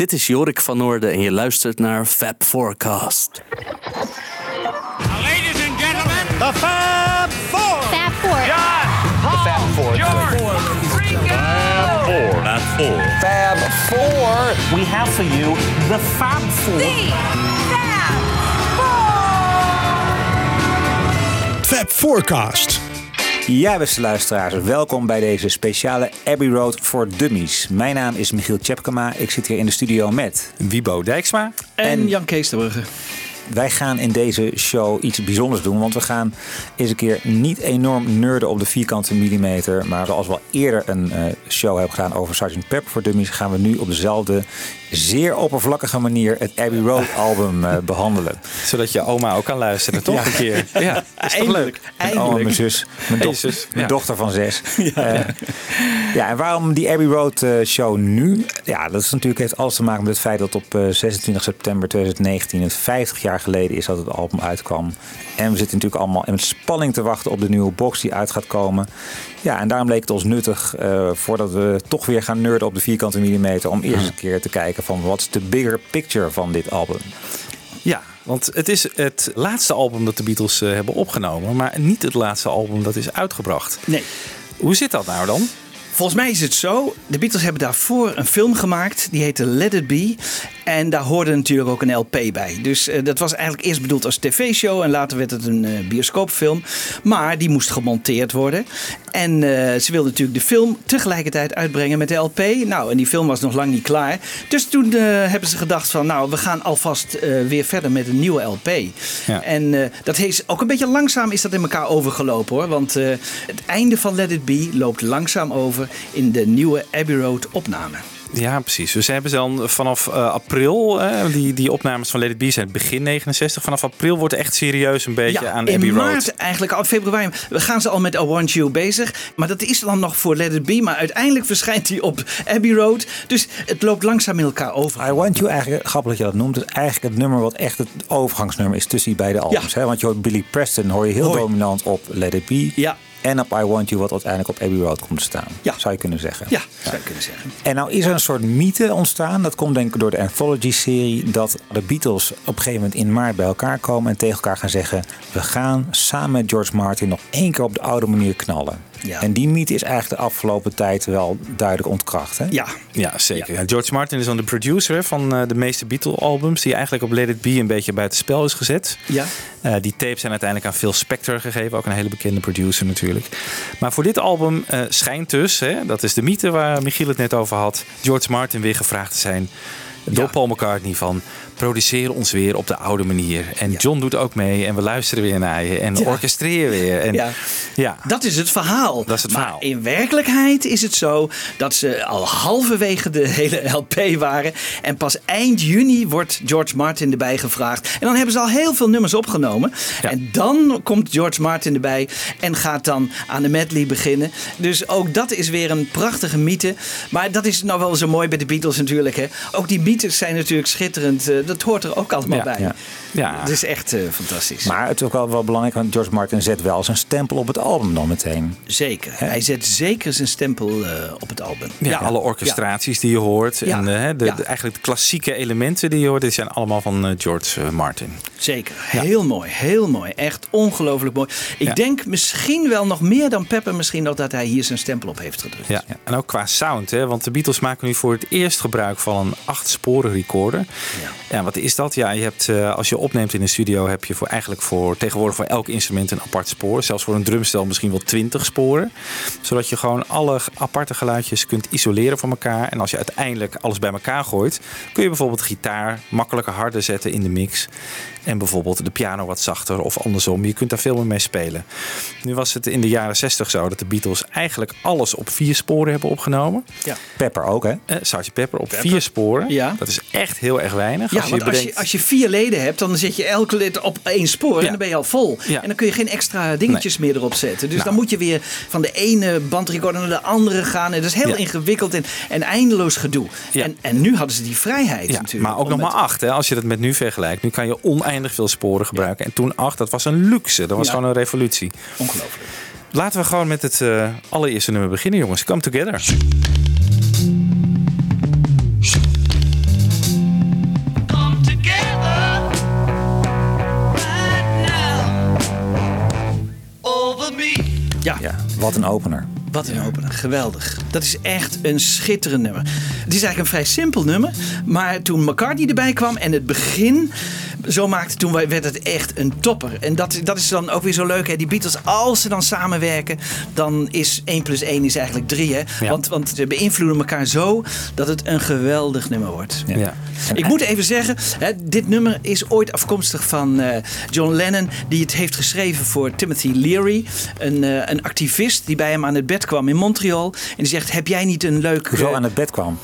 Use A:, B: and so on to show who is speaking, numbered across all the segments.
A: Dit is Jorik van Noorden en je luistert naar Fab Forecast.
B: Ladies and gentlemen,
C: The Fab Four.
D: Fab Four.
B: John, Paul, George, Ringo.
E: Fab Four. We have for you the Fab Four.
C: Fab Forecast.
F: Ja, beste luisteraars, welkom bij deze speciale Abbey Road voor Dummies. Mijn naam is Michiel Tjepkema. Ik zit hier in de studio met
G: Wibo Dijksma.
H: En, Jan Kees de Brugge.
F: Wij gaan in deze show iets bijzonders doen, want we gaan eens een keer niet enorm nerden op de vierkante millimeter. Maar zoals we al eerder een eh, show hebben gedaan over Sgt. Pepper voor Dummies, gaan we nu op dezelfde zeer oppervlakkige manier het Abbey Road album eh, behandelen.
G: Zodat je oma ook kan luisteren, toch?
F: Ja.
G: Een keer. Ja, is toch leuk?
F: Mijn oma, mijn zus, mijn,
G: Hey,
F: doch-
G: zus,
F: mijn
G: ja.
F: dochter van zes. Ja, ja, en waarom die Abbey Road eh, show nu? Ja, dat is natuurlijk, heeft alles te maken met het feit dat op eh, 26 september 2019 het 50 jaar geleden is dat het album uitkwam. En we zitten natuurlijk allemaal in spanning te wachten op de nieuwe box die uit gaat komen. Ja, en daarom leek het ons nuttig, eh, voordat we toch weer gaan nerden op de vierkante millimeter, om eerst eens een keer te kijken van wat is de bigger picture van dit album.
G: Ja, want het is het laatste album dat de Beatles eh, hebben opgenomen. Maar niet het laatste album dat is uitgebracht.
H: Nee.
G: Hoe zit dat nou dan?
H: Volgens mij is het zo. De Beatles hebben daarvoor een film gemaakt. Die heette Let It Be. En daar hoorde natuurlijk ook een LP bij. Dus eh, dat was eigenlijk eerst bedoeld als tv-show. En later werd het een eh, bioscoopfilm. Maar die moest gemonteerd worden. En eh, ze wilden natuurlijk de film tegelijkertijd uitbrengen met de LP. Nou, en die film was nog lang niet klaar. Dus toen hebben ze gedacht van... Nou, we gaan alvast weer verder met een nieuwe LP.
G: Ja.
H: En dat heeft ook een beetje langzaam is dat in elkaar overgelopen hoor. Want het einde van Let It Be loopt langzaam over in de nieuwe Abbey Road opname.
G: Ja, precies. Dus ze hebben dan vanaf eh, april, die, die opnames van Let It Be zijn begin 69. Vanaf april wordt het echt serieus een beetje aan
H: in
G: Abbey Road.
H: maart eigenlijk, al februari, we gaan ze al met I Want You bezig. Maar dat is dan nog voor Let It Be. Maar uiteindelijk verschijnt hij op Abbey Road. Dus het loopt langzaam in elkaar over.
F: I Want You, eigenlijk, grappig dat je dat noemt, is eigenlijk het nummer wat echt het overgangsnummer is tussen die beide albums. Hè? Want je hoort Billy Preston, hoor je heel
H: Hoi.
F: dominant op Let It Be.
H: Ja.
F: En op I Want You, wat uiteindelijk op Abbey Road komt te staan.
H: Ja.
F: Zou je kunnen zeggen.
H: Ja, zou je kunnen zeggen.
F: En nou is er een soort mythe ontstaan. Dat komt denk ik door de Anthology-serie. Dat de Beatles op een gegeven moment in maart bij elkaar komen. En tegen elkaar gaan zeggen. We gaan samen met George Martin nog één keer op de oude manier knallen.
H: Ja.
F: En die mythe is eigenlijk de afgelopen tijd wel duidelijk ontkracht. Hè?
H: Ja,
G: Ja, zeker. Ja, George Martin is dan de producer van eh, de meeste Beatle-albums. Die eigenlijk op Let It Be een beetje buiten spel is gezet.
H: ja.
G: Eh, die tapes zijn uiteindelijk aan Phil Spector gegeven. Ook een hele bekende producer natuurlijk. Maar voor dit album eh, schijnt dus, hè, dat is de mythe waar Michiel het net over had... George Martin weer gevraagd te zijn door
H: Ja.
G: Paul McCartney van... produceer ons weer op de oude manier. En John doet ook mee en we luisteren weer naar je. En
H: Ja.
G: orchestreer weer. En,
H: Ja. Dat is het verhaal.
G: Dat is het
H: maar
G: verhaal.
H: in werkelijkheid is het zo dat ze al halverwege de hele LP waren. En pas eind juni wordt George Martin erbij gevraagd. En dan hebben ze al heel veel nummers opgenomen.
G: Ja.
H: En dan komt George Martin erbij en gaat dan aan de medley beginnen. Dus ook dat is weer een prachtige mythe. Maar dat is nou wel zo mooi bij de Beatles natuurlijk. Hè. Ook die mythes zijn natuurlijk schitterend. Eh, Dat hoort er ook allemaal
G: Ja,
H: bij.
F: ja.
G: Ja.
H: Het is echt eh, fantastisch.
F: Maar het is ook wel, wel belangrijk, want George Martin zet wel zijn stempel op het album dan meteen.
H: Zeker. Hij zet zeker zijn stempel eh, op het album.
G: Ja, alle orchestraties die je hoort.
H: Ja.
G: En eh, de,
H: Ja.
G: de- eigenlijk de klassieke elementen die je hoort, die zijn allemaal van George Martin.
H: Zeker. Heel mooi. Heel mooi. Echt ongelooflijk mooi. Ik
G: Ja.
H: denk misschien wel nog meer dan Pepper misschien nog dat hij hier zijn stempel op heeft gedrukt.
G: Ja. En ook qua sound, hè? want de Beatles maken nu voor het eerst gebruik van een acht sporen recorder.
H: Ja.
G: Ja, wat is dat? Ja, je hebt, eh, als je opneemt in een studio, heb je voor eigenlijk voor tegenwoordig voor elk instrument een apart spoor. Zelfs voor een drumstel misschien wel twintig sporen. Zodat je gewoon alle aparte geluidjes kunt isoleren van elkaar. En als je uiteindelijk alles bij elkaar gooit, kun je bijvoorbeeld gitaar makkelijker harder zetten in de mix. En bijvoorbeeld de piano wat zachter of andersom. Je kunt daar veel meer mee spelen. Nu was het in de jaren 60 zo dat de Beatles eigenlijk alles op vier sporen hebben opgenomen.
H: Ja.
F: Pepper ook, hè?
G: Eh, Sgt. Pepper op vier sporen.
H: Ja.
G: Dat is echt heel erg weinig.
H: Ja, want als je,
G: bedenkt-
H: als je vier leden hebt, dan zet je elke lid op één spoor en dan ben je al vol.
G: Ja.
H: En dan kun je geen extra dingetjes meer erop zetten. Dus dan moet je weer van de ene bandrecorder naar de andere gaan. En dat is heel ingewikkeld en, en eindeloos gedoe.
G: Ja.
H: En, en nu hadden ze die vrijheid
G: Ja,
H: natuurlijk.
G: maar ook nog
H: met-
G: maar acht. Hè, als je dat met nu vergelijkt. Nu kan je oneindig oneindig veel sporen gebruiken. En toen acht, dat was een luxe. Dat was gewoon een revolutie.
H: Ongelooflijk.
G: Laten we gewoon met het eh, allereerste nummer beginnen, jongens. Come together. Ja. ja.
F: wat een opener.
H: Wat een opener, geweldig. Dat is echt een schitterend nummer. Het is eigenlijk een vrij simpel nummer. Maar toen McCartney erbij kwam en het begin zo maakte, toen werd het echt een topper. En dat, dat is dan ook weer zo leuk. Hè? Die Beatles, als ze dan samenwerken, dan is 1 plus 1 is eigenlijk 3. Hè? Want, want ze beïnvloeden elkaar zo dat het een geweldig nummer wordt.
G: Ja.
H: Ik moet even zeggen, hè, dit nummer is ooit afkomstig van uh, John Lennon, die het heeft geschreven voor Timothy Leary, een, uh, een activist die bij hem aan het bed kwam in Montreal. En die zegt: Heb jij niet een leuk.
F: Hoezo aan het bed kwam?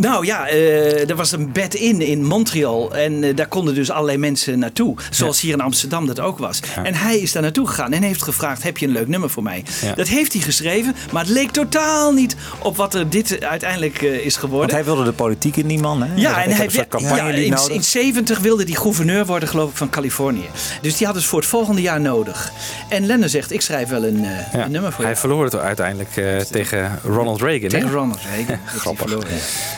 H: Nou ja, uh, er was een bed in in Montreal. En uh, daar konden dus allerlei mensen naartoe. Zoals ja. hier in Amsterdam dat ook was. Ja. En hij is daar naartoe gegaan en heeft gevraagd: Heb je een leuk nummer voor mij? Ja. Dat heeft hij geschreven, maar het leek totaal niet op wat er dit uiteindelijk uh, is geworden.
F: Want hij wilde de politiek in die man. Hè?
H: Ja, en hij ja, in, in 70 wilde hij gouverneur worden, geloof ik, van Californië. Dus die had het voor het volgende jaar nodig. En Lennon zegt: Ik schrijf wel een, een nummer voor
G: hij
H: je.
G: verloor het uiteindelijk tegen Ronald Reagan.
H: Tegen
G: hè?
H: Ronald Reagan.
G: Grappig.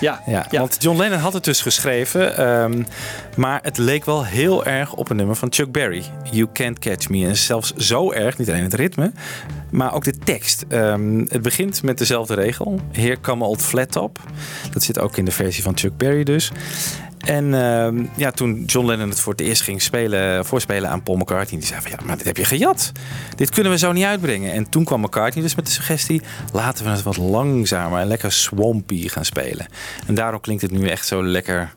H: Ja.
G: Ja, ja, want John Lennon had het dus geschreven, um, maar het leek wel heel erg op een nummer van Chuck Berry. You Can't Catch Me. En zelfs zo erg, niet alleen het ritme, maar ook de tekst. Um, het begint met dezelfde regel. Here come old flat top. Dat zit ook in de versie van Chuck Berry dus. En uh, ja, toen John Lennon het voor het eerst ging spelen, voorspelen aan Paul McCartney, die zei van ja, maar dit heb je gejat. Dit kunnen we zo niet uitbrengen. En toen kwam McCartney dus met de suggestie, laten we het wat langzamer en lekker swampy gaan spelen. En daarom klinkt het nu echt zo lekker.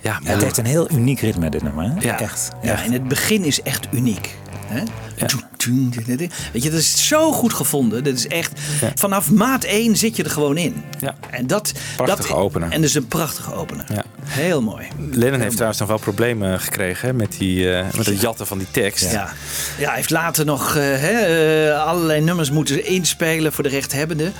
G: Ja,
F: ja het heeft een heel uniek ritme dit nummer. Hè?
G: Ja.
F: Echt.
H: Ja, en het begin is echt uniek. Hè? Ja. Weet je, dat is zo goed gevonden. Dat is echt, ja. vanaf maat 1 zit je er gewoon in.
G: Ja.
H: En dat,
G: prachtige
H: dat,
G: opener.
H: En dus een prachtige opener.
G: Ja.
H: Heel mooi.
G: Lennon Heel heeft trouwens nog wel problemen gekregen hè, met, die, uh, met het jatten van die tekst.
H: Ja, ja hij heeft later nog uh, hè, uh, allerlei nummers moeten inspelen voor de rechthebbenden.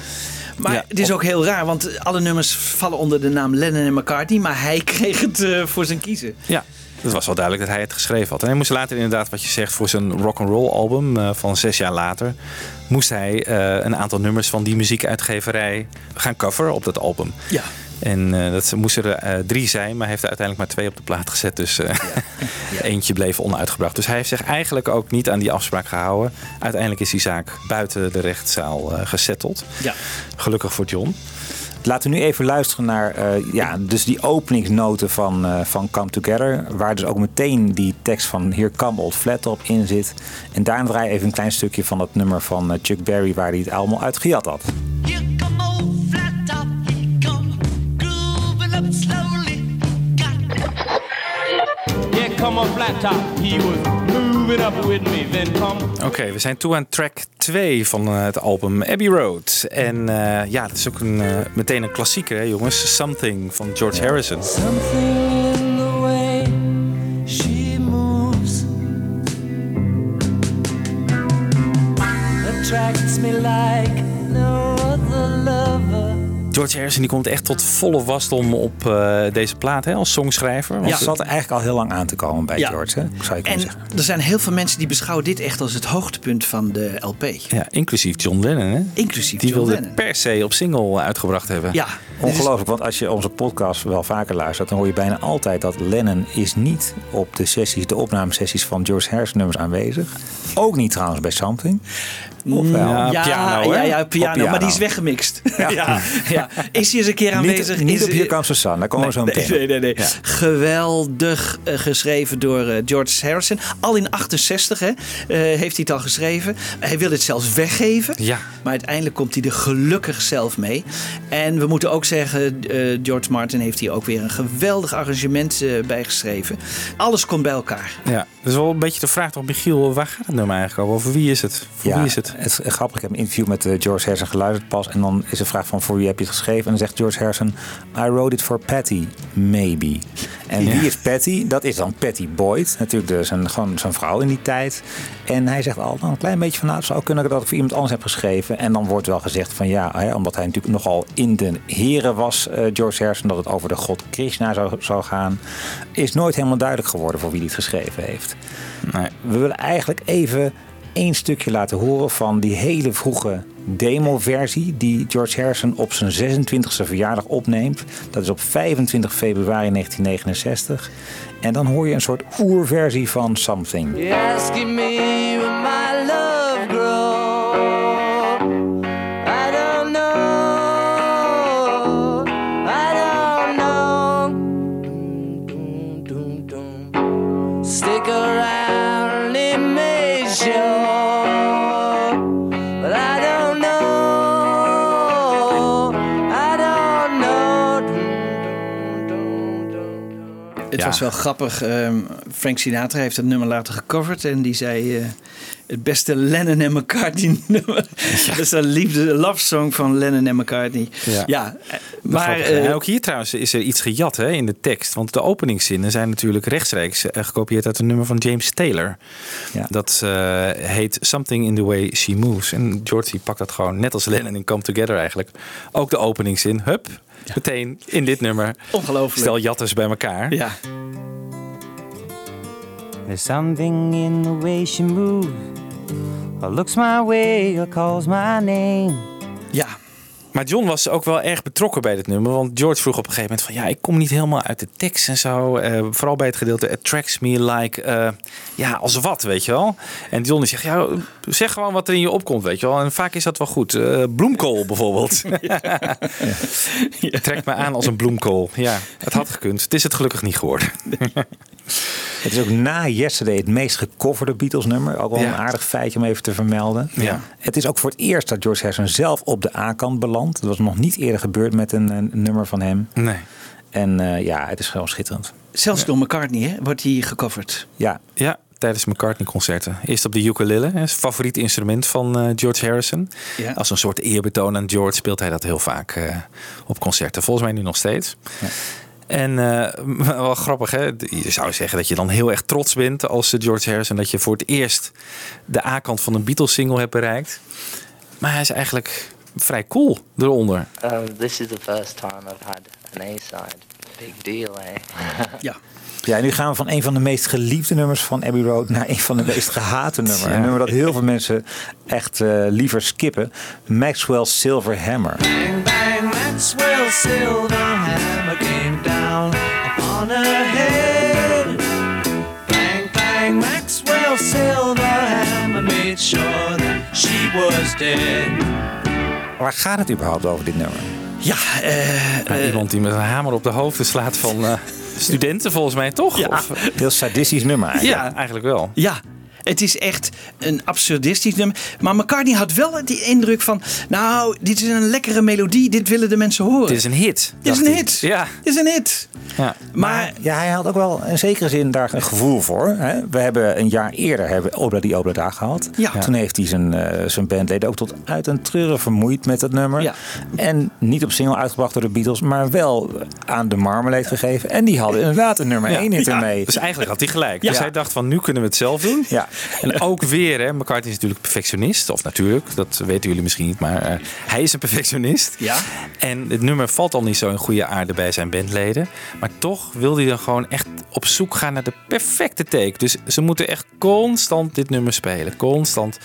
H: Maar ja, het is ook heel raar, want alle nummers vallen onder de naam Lennon en McCartney. Maar hij kreeg het uh, voor zijn kiezen.
G: Ja, het was wel duidelijk dat hij het geschreven had. En hij moest later inderdaad, wat je zegt, voor zijn rock and roll album uh, van zes jaar later, moest hij uh, een aantal nummers van die muziekuitgeverij gaan coveren op dat album.
H: Ja.
G: En uh, dat moesten er drie zijn, maar hij heeft er uiteindelijk maar twee op de plaat gezet. Dus ja. Ja. eentje bleef onuitgebracht. Dus hij heeft zich eigenlijk ook niet aan die afspraak gehouden. Uiteindelijk is die zaak buiten de rechtszaal gesetteld.
H: Ja.
G: Gelukkig voor John.
F: Laten we nu even luisteren naar uh, ja, dus die openingsnoten van, uh, van Come Together. Waar dus ook meteen die tekst van Here Come Old Flat Top in zit. En daarna draai je even een klein stukje van dat nummer van uh, Chuck Berry waar hij het allemaal uit gejat had.
D: Here come old flat top, he come grooving up slowly.
B: Here come old flat top, he was
G: Oké, okay, we zijn toe aan track 2 van uh, het album Abbey Road. En uh, ja, het is ook een, uh, meteen een klassieker, hè, jongens. Something van George Harrison.
D: Something in the way she moves attracts me
G: George Harrison die komt echt tot volle wasdom op uh, deze plaat hè, als songschrijver.
F: Want ja. het zat eigenlijk al heel lang aan te komen bij ja. George, hè? zou je
H: en
F: zeggen.
H: er zijn heel veel mensen die beschouwen dit echt als het hoogtepunt van de LP.
G: Ja, inclusief John Lennon. Hè?
H: Inclusief
G: die
H: John
G: wilde
H: Lennon.
G: per se op single uitgebracht hebben.
H: Ja.
F: Ongelooflijk, want als je onze podcast wel vaker luistert, dan hoor je bijna altijd dat Lennon is niet op de sessies, de opnamesessies van George Harrison nummers aanwezig. Ook niet trouwens bij Something.
H: Of wel? Ja,
G: ja, piano,
H: ja, ja, piano, piano, maar die is weggemixt. Ja. ja, ja. Is hij eens een keer aanwezig?
F: Niet, niet
H: is,
F: op Here Comes the Sun, daar komen
H: nee,
F: we zo meteen.
H: Nee, nee, nee. nee. Geweldig uh, geschreven door uh, George Harrison. Al in 68 hè, uh, heeft hij het al geschreven. Hij wil het zelfs weggeven.
G: Ja.
H: Maar uiteindelijk komt hij er gelukkig zelf mee. En we moeten ook zeggen, George Martin heeft hier ook weer een geweldig arrangement bij geschreven. Alles komt bij elkaar.
G: Ja, dat is wel een beetje de vraag toch, Michiel, waar gaat het nummer eigenlijk over? Over wie is het? Voor
F: ja,
G: wie is het?
F: Het is grappig. Ik heb een interview met uh, George Harrison geluisterd pas. En dan is de vraag van voor wie heb je het geschreven? En dan zegt George Harrison, I wrote it for Patty, maybe. En ja. wie is Patty? Dat is dan Patty Boyd. Natuurlijk dus een, gewoon zijn vrouw in die tijd. En hij zegt al een klein beetje van, nou, het zou kunnen dat ik voor iemand anders heb geschreven. En dan wordt wel gezegd van ja, hè, omdat hij natuurlijk nogal in de heren was, uh, George Harrison, dat het over de god Krishna zou, zou gaan. Is nooit helemaal duidelijk geworden voor wie die het geschreven heeft.
G: Nee.
F: We willen eigenlijk even één stukje laten horen van die hele vroege demo-versie die George Harrison op zijn 26e verjaardag opneemt. Dat is op 25 februari 1969. En dan hoor je een soort oerversie van Something.
H: Het
G: Ja.
H: was wel grappig. ehm, Frank Sinatra heeft het nummer later gecoverd. En die zei... eh, het beste Lennon en McCartney nummer. Dat is een liefde, love song van Lennon en McCartney.
G: Ja.
H: Ja,
G: Maar,
H: eh,
G: en ook hier trouwens is er iets gejat hè, in de tekst. Want de openingszinnen zijn natuurlijk rechtstreeks eh, gekopieerd uit een nummer van James Taylor. Dat heet Something in the Way She Moves. En George die pakt dat gewoon net als Lennon in Come Together eigenlijk. Ook de openingszin, hup, meteen in dit nummer.
H: Ongelooflijk.
G: Stel jatters bij elkaar.
H: ja.
I: There's something in the way she moves, or looks my way, or calls my name.
H: Ja,
G: Maar John was ook wel erg betrokken bij dit nummer. Want George vroeg op een gegeven moment van... ja, ik kom niet helemaal uit de tekst en zo. eh, vooral bij het gedeelte attracts me like... eh, ja, als wat, weet je wel. En John die zegt, ja, zeg gewoon wat er in je opkomt, weet je wel. En vaak is dat wel goed. Eh, bloemkool bijvoorbeeld. Trekt me aan als een bloemkool. Ja, het had gekund. Het is het gelukkig niet geworden.
F: Het is ook na Yesterday het meest gecoverde Beatles nummer. Ook wel
G: Ja.
F: een aardig feitje om even te vermelden.
G: Ja.
F: Het is ook voor het eerst dat George Harrison zelf op de A-kant belandt. Dat was nog niet eerder gebeurd met een, een nummer van hem.
G: Nee.
F: En eh, ja, het is gewoon schitterend.
H: zelfs door McCartney hè, wordt hij gecoverd.
F: Ja,
G: Ja, tijdens McCartney-concerten. Eerst op de ukulele, hè, is het favoriete instrument van eh, George Harrison.
H: Ja.
G: Als een soort eerbetoon aan George speelt hij dat heel vaak eh, op concerten. Volgens mij nu nog steeds. En eh, wel grappig, hè? Je zou zeggen dat je dan heel erg trots bent als eh, George Harrison dat je voor het eerst de A-kant van een Beatles-single hebt bereikt. Maar hij is eigenlijk vrij cool eronder.
J: Uh, this is the first time I've had an A-side. Big deal, eh?
H: Ja.
F: Ja, en nu gaan we van een van de meest geliefde nummers van Abbey Road naar een van de meest gehate nummers.
G: Ja.
F: Een nummer dat heel veel mensen echt eh, liever skippen. Maxwell's Silver Hammer.
D: Bang, bang, Maxwell down Bang, bang, Maxwell Silverhammer made sure that she was dead.
F: Waar gaat het überhaupt over dit nummer?
H: Ja, eh,
G: Nou, iemand die met een hamer op de hoofden slaat van eh, studenten volgens mij, toch?
H: Ja.
G: Of-
F: Heel sadistisch nummer eigenlijk.
G: ja, eigenlijk wel.
H: Ja, het is echt een absurdistisch nummer. Maar McCartney had wel die indruk van... Nou, dit is een lekkere melodie. Dit willen de mensen horen.
G: Dit is een hit.
H: Dit is een hit.
G: Ja.
H: Dit is een hit.
G: ja.
H: Maar,
F: Ja, hij had ook wel in zekere zin daar een gevoel voor. Hè? We hebben een jaar eerder hebben we Obla die Obla daar gehad.
H: Ja.
F: Toen heeft hij zijn, eh, zijn bandleden ook tot uit een treuren vermoeid met dat nummer.
H: Ja.
F: En niet op single uitgebracht door de Beatles, maar wel aan de Marmalade gegeven. En die hadden inderdaad een nummer 1 hit ermee.
G: Dus eigenlijk had hij gelijk.
F: Ja.
G: Dus hij dacht van nu kunnen we het zelf doen.
F: Ja.
G: En ook weer, hè, McCartney is natuurlijk perfectionist. Of natuurlijk, dat weten jullie misschien niet. Maar eh, hij is een perfectionist.
H: Ja.
G: En het nummer valt al niet zo in goede aarde bij zijn bandleden. Maar toch wil hij dan gewoon echt op zoek gaan naar de perfecte take. Dus ze moeten echt constant dit nummer spelen. Constant.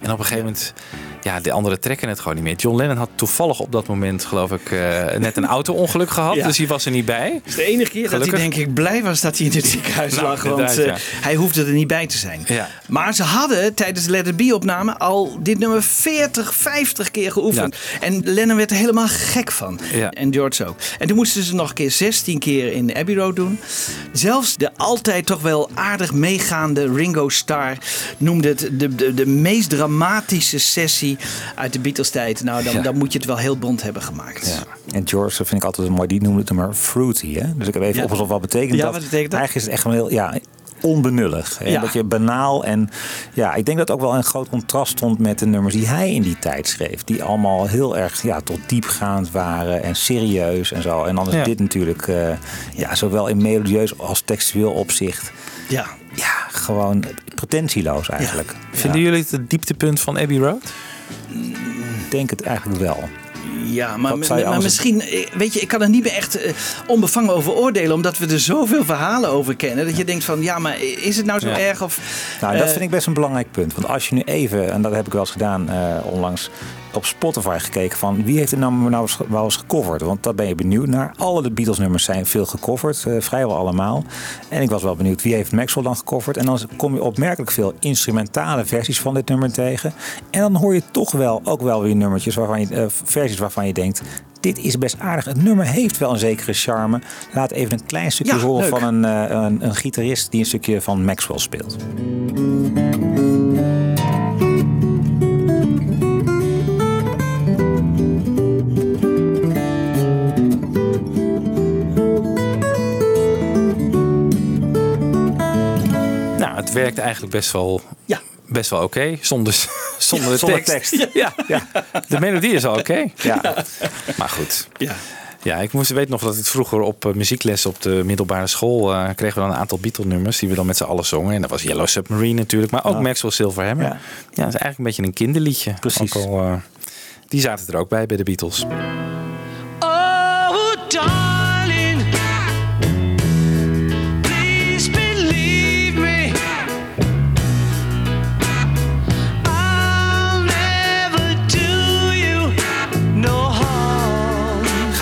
G: En op een gegeven moment, ja, de anderen trekken het gewoon niet meer. John Lennon had toevallig op dat moment, geloof ik, eh, net een auto-ongeluk gehad.
H: Ja.
G: Dus hij was er niet bij.
H: Het is de enige keer dat hij denk ik blij was dat hij in het ziekenhuis
G: Nou,
H: lag. Want
G: ja.
H: hij hoefde er niet bij te zijn.
G: Ja.
H: Maar ze hadden tijdens de Let It Be opname al dit nummer 40, 50 keer geoefend. En Lennon werd er helemaal gek van. En George ook. En toen moesten ze nog een keer 16 keer in Abbey Road doen. Zelfs de altijd toch wel aardig meegaande Ringo Starr noemde het de, de, de meest dramatische sessie uit de Beatles tijd. Nou, dan,
G: Ja.
H: dan moet je het wel heel bond hebben gemaakt.
G: Ja.
F: En George dat vind ik altijd mooi, die noemde het nummer fruity. Hè? Dus ik heb even
H: Ja.
F: opgezocht wat betekent
H: Ja,
F: dat.
H: wat betekent dat?
F: Eigenlijk is het echt gewoon heel ja, onbenullig. Hè?
H: Ja.
F: Dat je banaal en ja, ik denk dat ook wel een groot contrast stond met de nummers die hij in die tijd schreef. Die allemaal heel erg ja, tot diepgaand waren en serieus en zo. En dan is
G: Ja.
F: dit natuurlijk eh, ja, zowel in melodieus als textueel opzicht
H: Ja.
F: ja, gewoon pretentieloos eigenlijk.
G: Vinden jullie het het dieptepunt van Abbey Road?
F: Ik denk het eigenlijk wel.
H: Ja, maar, misschien, eh, weet je, ik kan er niet meer echt eh, onbevangen over oordelen, omdat we er zoveel verhalen over kennen. Dat je denkt van, ja, maar is het nou zo
G: Ja.
H: erg? Of,
F: Nou, dat
H: eh,
F: vind ik best een belangrijk punt. Want als je nu even, en dat heb ik wel eens gedaan onlangs, op Spotify gekeken van wie heeft het nummer nou eens, wel eens gecoverd. Want dat ben je benieuwd naar. Alle de Beatles nummers zijn veel gecoverd, eh, vrijwel allemaal. En ik was wel benieuwd wie heeft Maxwell dan gecoverd. En dan kom je opmerkelijk veel instrumentale versies van dit nummer tegen. En dan hoor je toch wel ook wel weer nummertjes waarvan je, eh, versies waarvan je denkt. Dit is best aardig. Het nummer heeft wel een zekere charme. Laat even een klein stukje
H: Ja,
F: horen
H: leuk.
F: van een, eh, een, een gitarist die een stukje van Maxwell speelt.
G: Het werkt eigenlijk best wel,
H: Ja.
G: best wel oké. Zonder, zonder, de
F: zonder
G: tekst.
F: tekst.
G: Ja. De melodie is al oké.
F: Ja.
G: Maar goed.
H: Ja.
G: Ja, ik moest weten nog dat ik vroeger op eh, muziekles op de middelbare school eh, kregen we dan een aantal Beatle-nummers die we dan met z'n allen zongen. En dat was Yellow Submarine natuurlijk, maar ook Maxwell Silverhammer. Ja.
F: Ja.
G: dat is eigenlijk een beetje een kinderliedje.
F: Precies.
G: Al, eh, die zaten er ook bij bij de Beatles.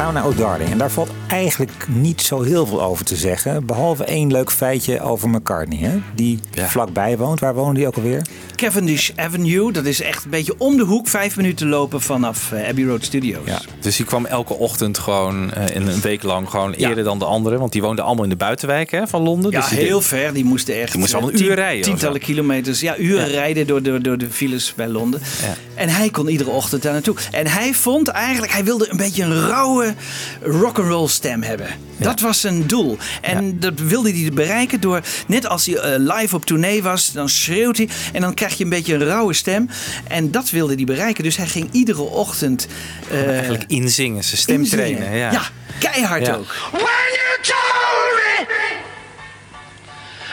F: Gaan we naar Oh Darling. En daar valt eigenlijk niet zo heel veel over te zeggen. Behalve één leuk feitje over McCartney. Hè? Die
G: Ja.
F: vlakbij woont. Waar woonde die ook alweer?
H: Cavendish Avenue, dat is echt een beetje om de hoek. Vijf minuten lopen vanaf eh, Abbey Road Studios.
F: Ja.
G: Dus die kwam elke ochtend gewoon eh, in een week lang gewoon eerder dan de anderen. Want die woonden allemaal in de buitenwijk hè, van Londen.
H: Ja,
G: dus
H: heel ver. Die moesten echt
G: Die moesten al een
H: eh,
G: uur rijden
H: Tientallen kilometers. Ja, uren rijden door de, door de files bij Londen.
G: Ja.
H: En hij kon iedere ochtend daar naartoe. En hij vond eigenlijk, hij wilde een beetje een rauwe rock'n'roll stem hebben. Dat was zijn doel. En dat wilde hij bereiken door, net als hij eh, live op tournee was, dan schreeuwt hij. En dan krijg je een beetje een rauwe stem. En dat wilde hij bereiken. Dus hij ging iedere ochtend eh
G: eigenlijk inzingen, zijn stem
H: inzingen.
G: trainen. Ja.
H: ja, keihard
G: Ja.
H: ook.
D: When you told me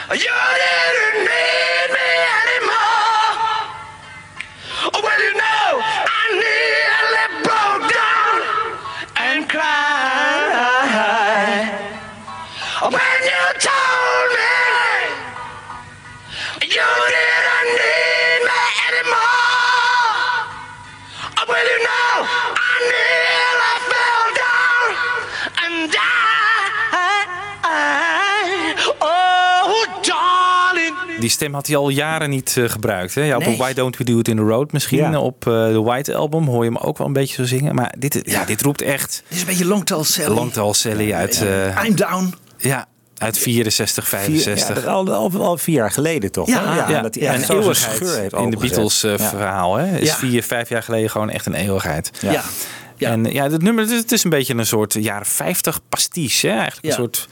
D: you When you told me you didn't need me anymore. Well, you know, I nearly fell down and died. Oh, darling.
G: Die stem had hij al jaren niet eh, gebruikt. Hè? Ja, op
H: Nee.
G: Why Don't We Do It In The Road misschien.
F: Ja.
G: Op eh, de White Album hoor je hem ook wel een beetje zo zingen. Maar dit, ja, dit roept echt
H: Het is een beetje Longtail Sally.
G: Longtail Sally uit, eh,
H: I'm down.
G: Ja, uit 64,
F: Vier,
G: 65.
F: ja, al, al, al vier jaar geleden toch?
H: Ja, ja.
F: dat hij
G: Ja,
F: echt
G: een eeuwigheid
F: heeft
G: in de. Beatles eh, verhaal. Hè? Is vier, vijf jaar geleden gewoon echt een eeuwigheid.
H: Ja. ja.
G: En ja, het nummer het is, een beetje een soort jaren 50 pastiche. Hè? Eigenlijk een soort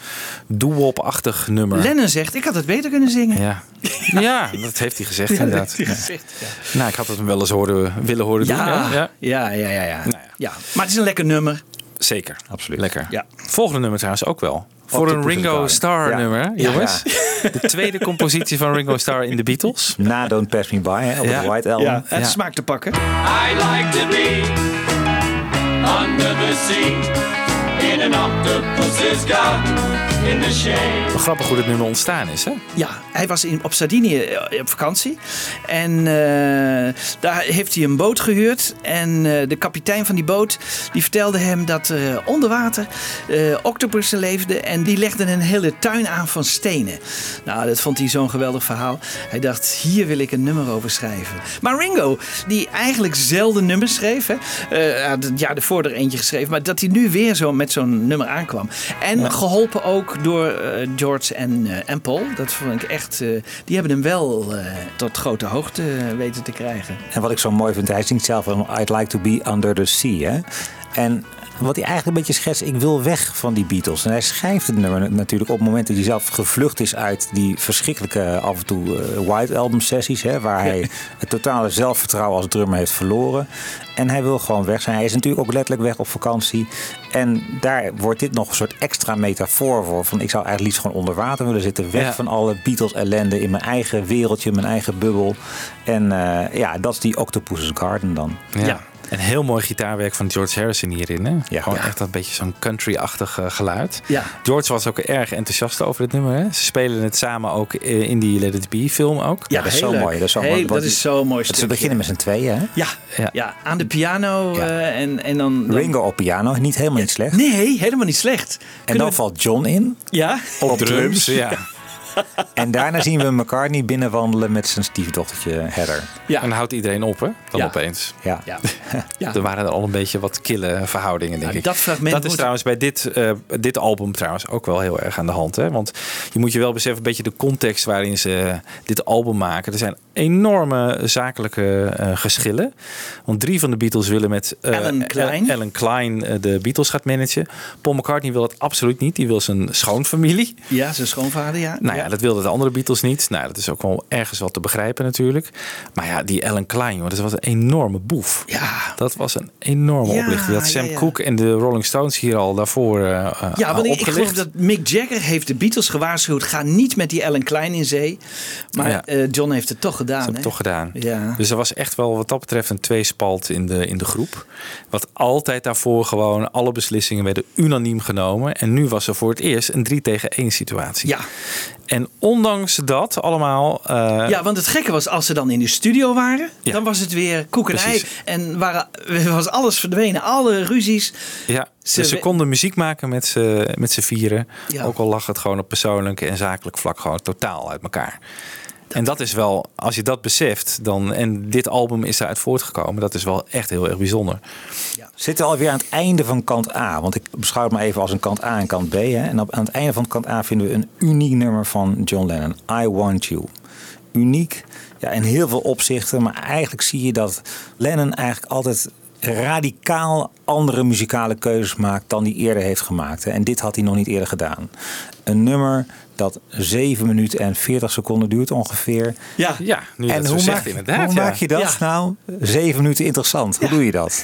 G: doo-wop-achtig nummer.
H: Lennon zegt, ik had het beter kunnen zingen.
G: ja. ja, dat heeft hij gezegd inderdaad.
H: Gezegd.
G: Nou, ik had het hem wel eens horen, willen horen doen.
H: Ja,
G: hè? Ja.
H: ja, ja, ja, ja.
G: Nou ja.
H: ja. Maar het is een lekker nummer.
G: Zeker.
F: Absoluut.
G: Lekker.
H: Ja.
G: Volgende nummer trouwens ook wel. Voor een Ringo. Starr
F: Ja.
G: nummer,
F: Ja.
G: jongens. De tweede compositie van Ringo Starr in de Beatles.
F: Na Don't Pass Me By hè, op
G: Ja.
F: het White Album.
H: Ja, het smaak te pakken.
B: I'd like to be under the sea in an octopus's garden in the shade.
G: Wel grappig hoe dit nummer ontstaan is, hè?
H: Ja, hij was in, op Sardinië eh, op vakantie. En eh, daar heeft hij een boot gehuurd. En eh, de kapitein van die boot die vertelde hem dat er eh, onder water eh, octopussen leefden. En die legden een hele tuin aan van stenen. Nou, dat vond hij zo'n geweldig verhaal. Hij dacht, hier wil ik een nummer over schrijven. Maar Ringo, die eigenlijk zelden nummers schreef. Hè, eh, het jaar ervoor er eentje geschreven. Maar dat hij nu weer zo met zo'n nummer aankwam. En geholpen ook door eh, George en, eh, en Paul. Dat vond ik echt... eh, die hebben hem wel tot grote hoogte weten te krijgen.
F: En wat ik zo mooi vind, hij zingt zelf I'd like to be under the sea. Hè? En wat hij eigenlijk een beetje schetst, ik wil weg van die Beatles. En hij schrijft het nummer natuurlijk op het moment dat hij zelf gevlucht is uit die verschrikkelijke af en toe eh, White Album sessies. Hè, waar hij het totale zelfvertrouwen als drummer heeft verloren. En hij wil gewoon weg zijn. Hij is natuurlijk ook letterlijk weg op vakantie. En daar wordt dit nog een soort extra metafoor voor. Van ik zou eigenlijk liefst gewoon onder water willen zitten. Weg
G: Ja.
F: van alle Beatles ellende in mijn eigen wereldje, mijn eigen bubbel. En eh, ja, dat is die Octopus's Garden dan.
G: Ja. En heel mooi gitaarwerk van George Harrison hierin. Hè?
F: Ja.
G: Gewoon
F: Ja.
G: echt dat beetje zo'n country-achtig eh, geluid.
H: Ja.
G: George was ook erg enthousiast over dit nummer. Hè? Ze spelen het samen ook eh, in die Let It Be film ook.
F: Ja, dat is zo mooi. Dat is zo mooi.
H: dat is mooi
F: Ze beginnen met z'n tweeën. Hè?
H: Ja,
G: Ja.
H: ja. aan de piano
F: Ja.
H: eh, en, en dan, dan...
F: Ringo op piano, niet helemaal niet slecht.
H: Nee, helemaal niet slecht.
F: En
H: Kunnen
F: dan
H: we-
F: valt John in.
H: Ja?
F: Op
G: drums. Ja.
F: En daarna zien we McCartney binnenwandelen met zijn stiefdochtertje Heather.
H: Ja.
G: En dan houdt iedereen op, hè? Dan
H: Ja.
G: opeens.
F: Ja.
H: Ja. ja.
G: Er waren er al een beetje wat kille verhoudingen, denk
H: Nou,
G: ik.
H: dat fragment
G: dat is
H: moet-
G: trouwens bij dit, eh, dit album trouwens ook wel heel erg aan de hand. Hè? Want je moet je wel beseffen, een beetje de context waarin ze dit album maken. Er zijn enorme zakelijke eh, geschillen. Want drie van de Beatles willen met eh,
H: Alan Klein.
G: Alan Klein eh, de Beatles gaat managen. Paul McCartney wil dat absoluut niet. Die wil zijn schoonfamilie.
H: Ja, zijn schoonvader, ja.
G: Nou ja, dat wilde het andere Beatles niet. Nou, dat is ook wel ergens wat te begrijpen natuurlijk. Maar ja, die Alan Klein, joh, dat was een enorme boef.
H: Ja.
G: Dat was een enorme
H: Ja,
G: oplichter. Had Sam
H: ja, ja.
G: Cooke en de Rolling Stones hier al daarvoor eh,
H: Ja, want ik, geloof dat Mick Jagger heeft de Beatles gewaarschuwd. Ga niet met die Alan Klein in zee. Maar
G: Ja.
H: eh, John heeft het toch gedaan.
G: Dat ik toch gedaan.
H: Ja.
G: Dus er was echt wel wat dat betreft een tweespalt in de, in de groep. Wat altijd daarvoor gewoon alle beslissingen werden unaniem genomen. En nu was er voor het eerst een 3 tegen 1 situatie.
H: Ja.
G: En ondanks dat allemaal... eh,
H: Ja, want het gekke was, als ze dan in de studio waren,
G: Ja.
H: dan was het weer koekenij.
G: Precies.
H: En waren, was alles verdwenen, alle ruzies.
G: Ja,
H: Ze
G: dus ze konden muziek maken met z'n met vieren.
H: Ja.
G: Ook al lag het gewoon op persoonlijk en zakelijk vlak gewoon totaal uit elkaar. En dat is wel, als je dat beseft, dan, en dit album is daaruit voortgekomen, dat is wel echt heel erg bijzonder.
F: zitten alweer aan het einde van kant A. Want ik beschouw het maar even als een kant A en kant B. Hè. En aan het einde van kant A vinden we een uniek nummer van John Lennon. I Want You. Uniek ja, in heel veel opzichten. Maar eigenlijk zie je dat Lennon eigenlijk altijd radicaal andere muzikale keuzes maakt dan hij eerder heeft gemaakt. Hè. En dit had hij nog niet eerder gedaan. Een nummer dat 7 minuten en 40 seconden duurt ongeveer.
H: Ja,
G: Ja, nu je
F: en
G: dat zo
F: hoe,
G: zegt
F: maak,
G: inderdaad.
F: hoe
G: ja.
F: maak je dat
H: Ja.
F: nou 7 minuten interessant? Hoe doe je dat?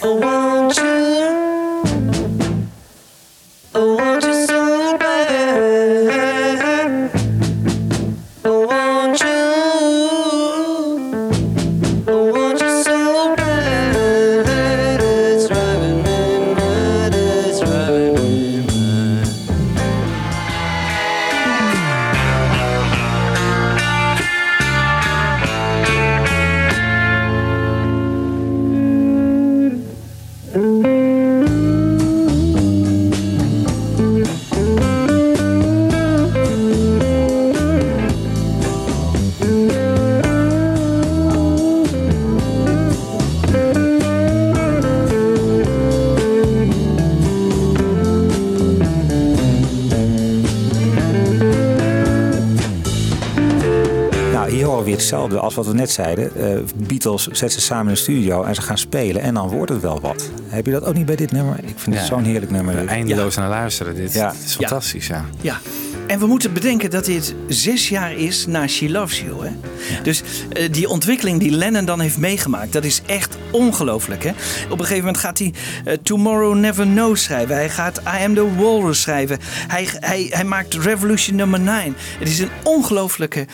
F: Wat we net zeiden. Eh, Beatles zetten ze samen in de studio en ze gaan spelen en dan wordt het wel wat. Heb je dat ook niet bij dit nummer? Ik vind het zo'n heerlijk nummer. dit.
G: Eindeloos naar luisteren. Dit
F: Ja.
G: Het is fantastisch, ja.
H: Ja. En we moeten bedenken dat dit zes jaar is na She Loves You. Hè? Dus eh, die ontwikkeling die Lennon dan heeft meegemaakt, dat is echt ongelooflijk. Hè? Op een gegeven moment gaat hij eh, Tomorrow Never Knows schrijven. Hij gaat I Am The Walrus schrijven. Hij, hij, hij maakt Revolution Number 9. Het is een ongelooflijke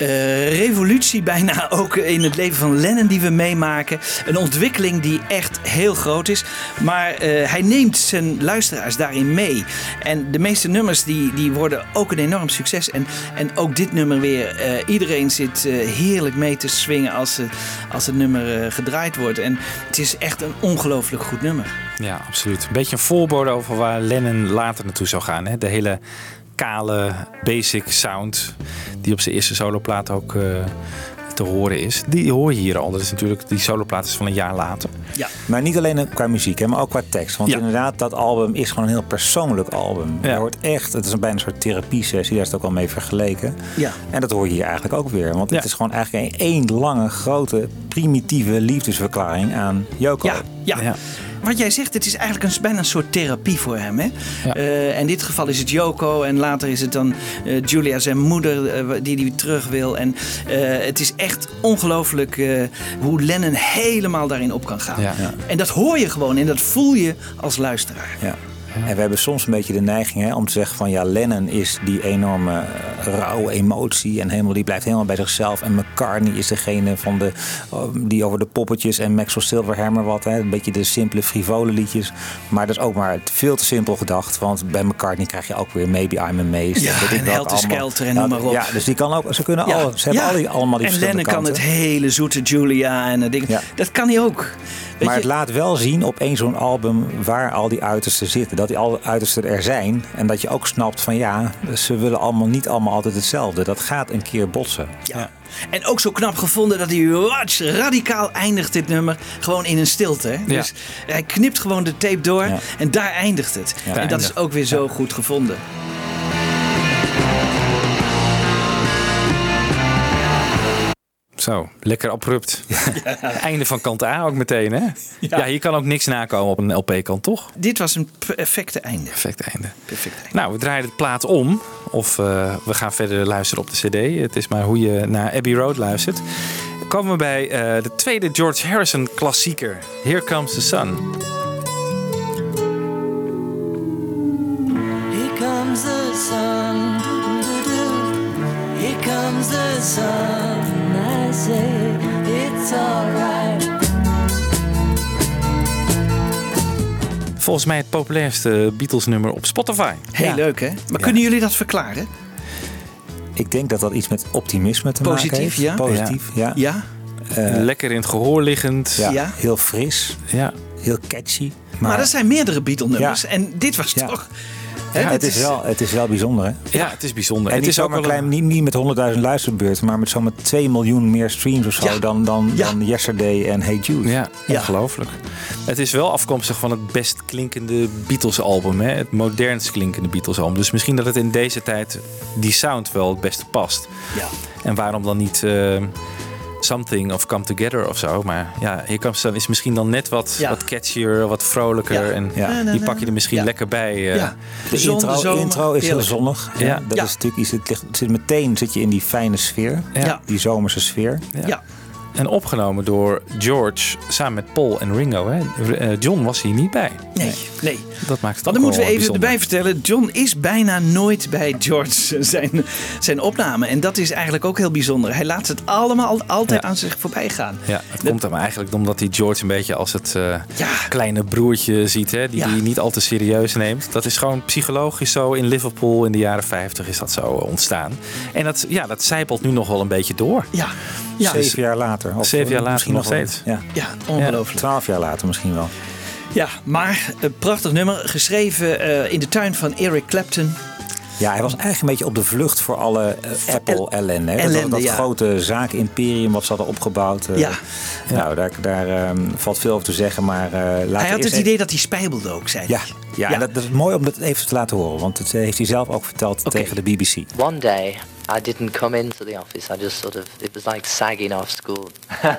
H: eh, revolutie bijna ook in het leven van Lennon die we meemaken. Een ontwikkeling die echt heel groot is. Maar eh, hij neemt zijn luisteraars daarin mee. En de meeste nummers die, die worden ook een enorm succes. En, en ook dit nummer weer. eh, iedereen zit heerlijk mee te swingen als, het- als het nummer gedraaid wordt. En het is echt een ongelooflijk goed nummer.
G: Ja, absoluut. Een beetje een voorbode over waar Lennon later naartoe zou gaan. Hè? De hele kale, basic sound die op zijn eerste soloplaat ook eh, te horen is. Die hoor je hier al. Dat is natuurlijk, die soloplaat is van een jaar later.
H: Ja.
F: Maar niet alleen qua muziek, hè, maar ook qua tekst. Want
G: Ja.
F: inderdaad, dat album is gewoon een heel persoonlijk album.
G: Ja.
F: Je hoort echt, het is een bijna een soort therapie-sessie, daar is het ook al mee vergeleken.
H: Ja.
F: En dat hoor je hier eigenlijk ook weer. Want
G: Ja.
F: het is gewoon eigenlijk een één lange, grote, primitieve liefdesverklaring aan Yoko.
H: Ja, ja. Wat jij zegt, het is eigenlijk een, bijna een soort therapie voor hem. Hè?
G: Ja.
H: Eh, in dit geval is het Yoko en later is het dan eh, Julia, zijn moeder, eh, die die terug wil. En het is echt ongelooflijk hoe Lennon helemaal daarin op kan gaan.
G: Ja. Ja.
H: En dat hoor je gewoon en dat voel je als luisteraar.
F: Ja. En we hebben soms een beetje de neiging hè, om te zeggen van ja, Lennon is die enorme eh, rauwe emotie en helemaal, die blijft helemaal bij zichzelf. En McCartney is degene van de, oh, die over de poppetjes en Maxwell Silverhammer wat, hè, een beetje de simpele frivole liedjes. Maar dat is ook maar veel te simpel gedacht, want bij McCartney krijg je ook weer Maybe I'm Amazed.
H: Ja,
F: weet ik
H: en Helter. Skelter en noem maar op.
F: Ja, dus die kan ook, ze kunnen ze hebben
H: ja.
F: al die, allemaal die
H: En
F: verschillende
H: Lennon kan het hele zoete Julia en dat ding.
F: Ja.
H: Dat kan hij ook. Weet
F: maar
H: je,
F: het laat wel zien op één zo'n album waar al die uitersten zitten. Dat die al uitersten er zijn. En dat je ook snapt van ja, ze willen allemaal niet allemaal altijd hetzelfde. Dat gaat een keer botsen.
H: Ja. En ook zo knap gevonden dat hij watch, radicaal eindigt dit nummer gewoon in een stilte. Hè?
G: Ja.
H: Dus hij knipt gewoon de tape door
F: Ja.
H: en daar eindigt het.
F: Ja.
H: en dat is ook weer zo goed gevonden.
G: Zo, lekker abrupt. Einde van kant A ook meteen, hè? Ja. hier kan ook niks nakomen op een LP-kant, toch?
H: Dit was een perfecte einde.
G: Perfect einde.
H: Perfect einde.
G: Nou, we draaien de plaat om. of eh, we gaan verder luisteren op de CD. Het is maar hoe je naar Abbey Road luistert. Komen we bij eh, de tweede George Harrison klassieker. Here Comes the Sun.
D: Here comes the sun. Here comes the sun. Say it's alright.
G: Volgens mij het populairste Beatles nummer op Spotify.
H: Heel leuk, hè? Maar kunnen jullie dat verklaren?
F: Ik denk dat dat iets met optimisme te maken
H: Positief,
F: heeft.
H: ja?
F: Positief, ja.
H: Ja?
F: Eh,
G: Lekker in het gehoor liggend.
F: ja,
H: Ja.
F: Heel fris,
G: Ja.
F: heel catchy.
H: Maar, er zijn meerdere Beatle-nummers.
F: Ja.
H: En dit was
F: Ja.
H: toch...
F: Ja, het, is wel, het is wel bijzonder, hè?
G: Ja, het is bijzonder.
F: En
G: het
F: niet
G: is ook wel
F: klein, niet, niet met 100.000 luisterbeurten, maar met zomaar 2 miljoen meer streams of zo
H: Ja.
F: dan, dan,
H: Ja.
F: dan Yesterday en Hey Jude.
G: Ja,
H: Ja.
G: ongelooflijk. Het is wel afkomstig van het best klinkende Beatles-album. Hè? Het modernst klinkende Beatles-album. Dus misschien dat het in deze tijd die sound wel het beste past.
H: Ja.
G: En waarom dan niet eh, Something of Come Together of zo. Maar ja, Here Comes Sun is misschien dan net wat,
H: Ja.
G: wat catchier, wat vrolijker.
H: Ja.
G: En
F: Ja.
G: die pak je er misschien
H: Ja.
G: lekker bij. eh.
H: ja.
F: De
H: zon,
F: intro,
H: de zomer,
F: intro is heel zonnig.
G: Ja.
F: Ja. Dat
H: Ja.
F: is natuurlijk iets, het, ligt, het zit meteen zit je in die fijne sfeer.
G: Ja.
H: Ja.
F: Die zomerse sfeer.
G: Ja.
H: Ja.
G: En opgenomen door George samen met Paul en Ringo. Hè? Eh, John was hier niet bij.
H: Nee, nee.
G: Dat maakt het
H: Want
G: ook
H: dan moeten we even
G: bijzonder.
H: erbij vertellen. John is bijna nooit bij George zijn, zijn opname. En dat is eigenlijk ook heel bijzonder. Hij laat het allemaal altijd
G: Ja.
H: aan zich voorbij gaan.
G: Ja, het
H: Dat-
G: komt hem eigenlijk omdat hij George een beetje als het eh,
H: Ja.
G: kleine broertje ziet, hè, die
H: Ja.
G: hij niet al te serieus neemt. Dat is gewoon psychologisch zo. In Liverpool in de jaren 50 is dat zo eh, ontstaan. En dat, ja, dat zijpelt nu nog wel een beetje door.
H: Ja, ja,
F: Zeven jaar later. Of
G: Zeven jaar later
F: misschien
G: nog
F: wel-
G: steeds.
F: Ja.
H: ja ongelooflijk.
F: Twaalf jaar later misschien wel.
H: Ja, maar een prachtig nummer. Geschreven eh, in de tuin van Eric Clapton.
F: Ja, hij was eigenlijk een beetje op de vlucht voor alle eh, Apple-ellende. hè. Dat-
H: ellende,
F: dat
H: ja.
F: grote zaak-imperium wat ze hadden opgebouwd. eh,
H: Ja.
F: Nou, daar, daar ehm, valt veel over te zeggen. Maar eh laten we
H: Hij had het idee dat hij spijbelde ook, zei
F: Ja,
H: hij.
F: ja,
H: Ja.
F: en Dat, dat is mooi om dat even te laten horen. Want dat eh, heeft hij zelf ook verteld tegen de BBC.
J: One day, I didn't come into the office. I just sort of, it was like sagging off school.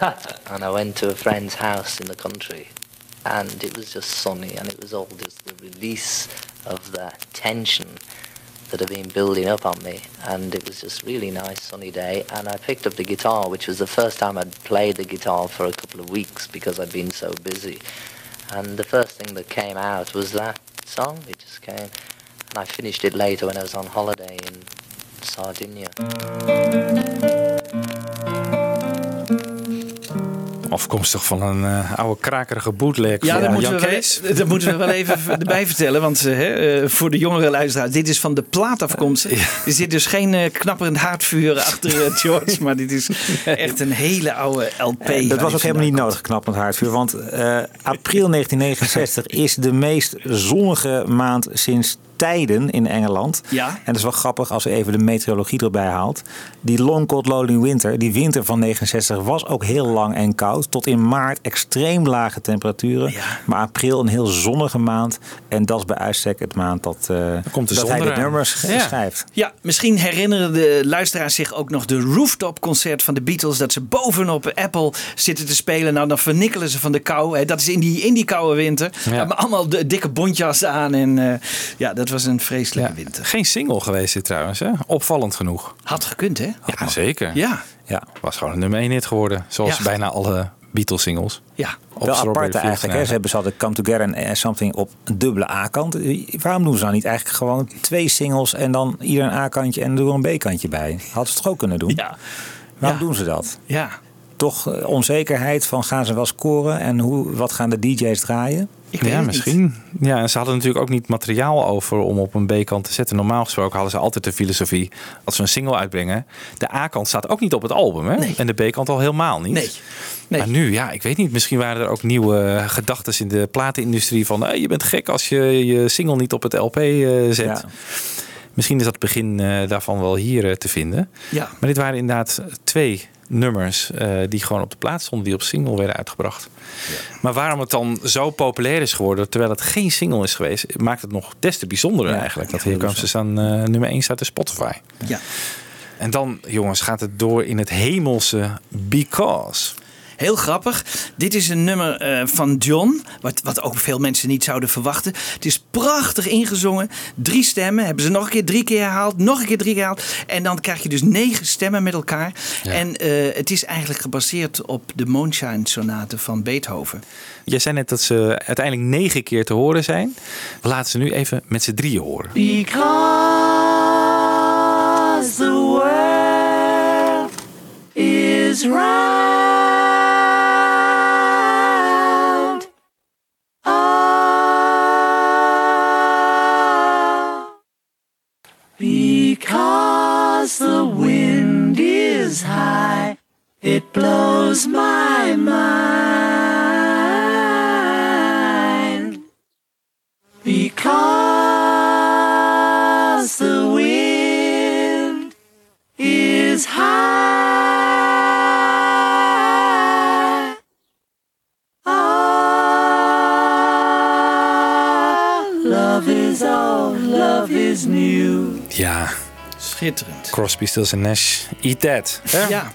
J: and I went to a friend's house in the country. And it was just sunny, and it was all just the release of the tension that had been building up on me. And it was just really nice sunny day. And I picked up the guitar, which was the first time I'd played the guitar for a couple of weeks because I'd been so busy. And the first thing that came out was that song. It just came. And I finished it later when I was on holiday in Sardinia.
G: Afkomstig van een eh, oude krakerige bootleg
H: Ja,
G: van
H: dat moeten,
G: Jan
H: we wel, dat moeten we wel even erbij vertellen. Want eh, hè, eh, voor de jongere luisteraars, dit is van de plaat afkomstig. Er zit dus geen eh, knapperend haardvuur achter eh, George. Maar dit is echt een hele oude LP.
F: Eh, dat was ook helemaal niet nodig, knappend haardvuur. Want eh, april 1969 is de meest zonnige maand sinds tijden in Engeland.
H: Ja.
F: En dat is wel grappig als we even de meteorologie erbij haalt. Die long cold lonely winter, die winter van 69 was ook heel lang en koud. Tot in maart extreem lage temperaturen.
H: Ja.
F: Maar april een heel zonnige maand. En dat is bij uitstek het maand dat, eh,
G: komt de
F: dat hij de nummers
G: Ja.
F: schrijft.
H: Ja, misschien herinneren de luisteraars zich ook nog de rooftop concert van de Beatles. Dat ze bovenop Apple zitten te spelen. Nou, dan vernikkelen ze van de kou. Hè. Dat is in die, in die koude winter.
G: Ja.
H: Hebben allemaal de dikke bontjas aan. En eh, ja, dat was een vreselijke
G: Ja.
H: winter.
G: Geen single geweest dit trouwens, hè? Opvallend genoeg.
H: Had gekund, hè?
G: Ja, zeker.
H: Ja,
F: Ja.
G: Was gewoon een nummer 1 hit geworden. Zoals
H: Ja.
G: bijna alle Beatles singles.
H: ja.
G: Op
F: Wel
G: Strawberry
F: apart
G: Fields
F: eigenlijk. Hè? Ze hebben ze hadden Come Together en eh, Something op een dubbele A-kant. Waarom doen ze dan niet eigenlijk gewoon twee singles en dan ieder een A-kantje en er een B-kantje bij? Hadden ze het toch ook kunnen doen?
H: Ja.
F: Waarom
H: Ja.
F: doen ze dat?
H: Ja.
F: Toch eh, onzekerheid van gaan ze wel scoren en hoe, wat gaan de DJ's draaien?
H: Ik
G: Ja,
H: niet.
G: misschien. Ja, en ze hadden natuurlijk ook niet materiaal over om op een B-kant te zetten. Normaal gesproken hadden ze altijd de filosofie, als ze een single uitbrengen, de A-kant staat ook niet op het album. Hè?
H: Nee.
G: En de B-kant al helemaal niet.
H: Nee. Nee.
G: Maar nu, ja, ik weet niet. Misschien waren er ook nieuwe gedachten in de platenindustrie van hey, je bent gek als je je single niet op het LP eh, zet.
F: Ja.
G: Misschien is dat begin eh, daarvan wel hier eh, te vinden.
H: Ja.
G: Maar dit waren inderdaad twee nummers eh, die gewoon op de plaats stonden, die op single werden uitgebracht. Maar waarom het dan zo populair is geworden, terwijl het geen single is geweest, maakt het nog des te bijzonderer
F: Ja,
G: eigenlijk. Dat hier kwam ze staan eh, nummer 1 staat in Spotify.
H: Ja.
G: En dan, jongens, gaat het door in het hemelse Because.
H: Heel grappig. Dit is een nummer eh, van John, wat, wat ook veel mensen niet zouden verwachten. Het is prachtig ingezongen. Drie stemmen, hebben ze nog een keer drie keer herhaald, nog een keer drie keer herhaald. En dan krijg je dus negen stemmen met elkaar. En eh, het is eigenlijk gebaseerd op de Moonshine Sonate van Beethoven.
G: Jij zei net dat ze uiteindelijk negen keer te horen zijn. We laten ze nu even met z'n drieën horen.
B: Because the world is round. Because the wind is high, it blows my mind. Because the wind is high. Ah, love is old, love is new.
G: Ja,
H: Schitterend.
G: Crosby, Stills Nash, Eat That. hè?
H: Ja.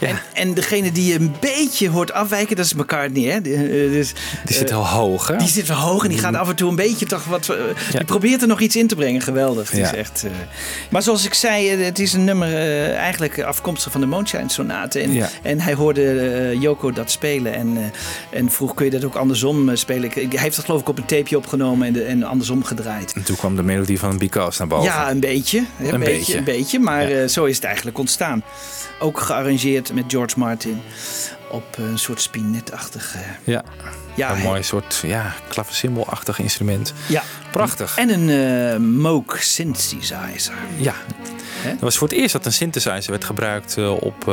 H: En, en degene die je een beetje hoort afwijken, dat is McCartney. Hè? De- eh, Dus,
G: Die zit
H: eh,
G: wel hoog, hè?
H: Die zit wel hoog en die gaat af en toe een beetje toch wat. eh, Die probeert er nog iets in te brengen. Geweldig. Het is echt. eh, Maar zoals ik zei, eh, het is een nummer eh, eigenlijk afkomstig van de Moonshine Sonate. En,
G: Ja.
H: en hij hoorde eh, Yoko dat spelen en, eh, en vroeg kun je dat ook andersom eh, spelen. Ik- Hij heeft dat geloof ik op een tapeje opgenomen en, en andersom gedraaid.
G: En toen kwam de melodie van Because naar boven.
H: Ja, een beetje. Een,
G: Een
H: beetje,
G: beetje.
H: Een beetje, maar eh, zo is het eigenlijk ontstaan. Ook gearrangeerd met George Martin op een soort spinetachtig. eh,
G: Ja,
H: Ja,
G: een mooi soort ja, klaversymbolachtig instrument.
H: Ja.
G: Prachtig.
H: En een eh Moog synthesizer.
G: Ja. Dat was voor het eerst dat een synthesizer werd gebruikt eh, op,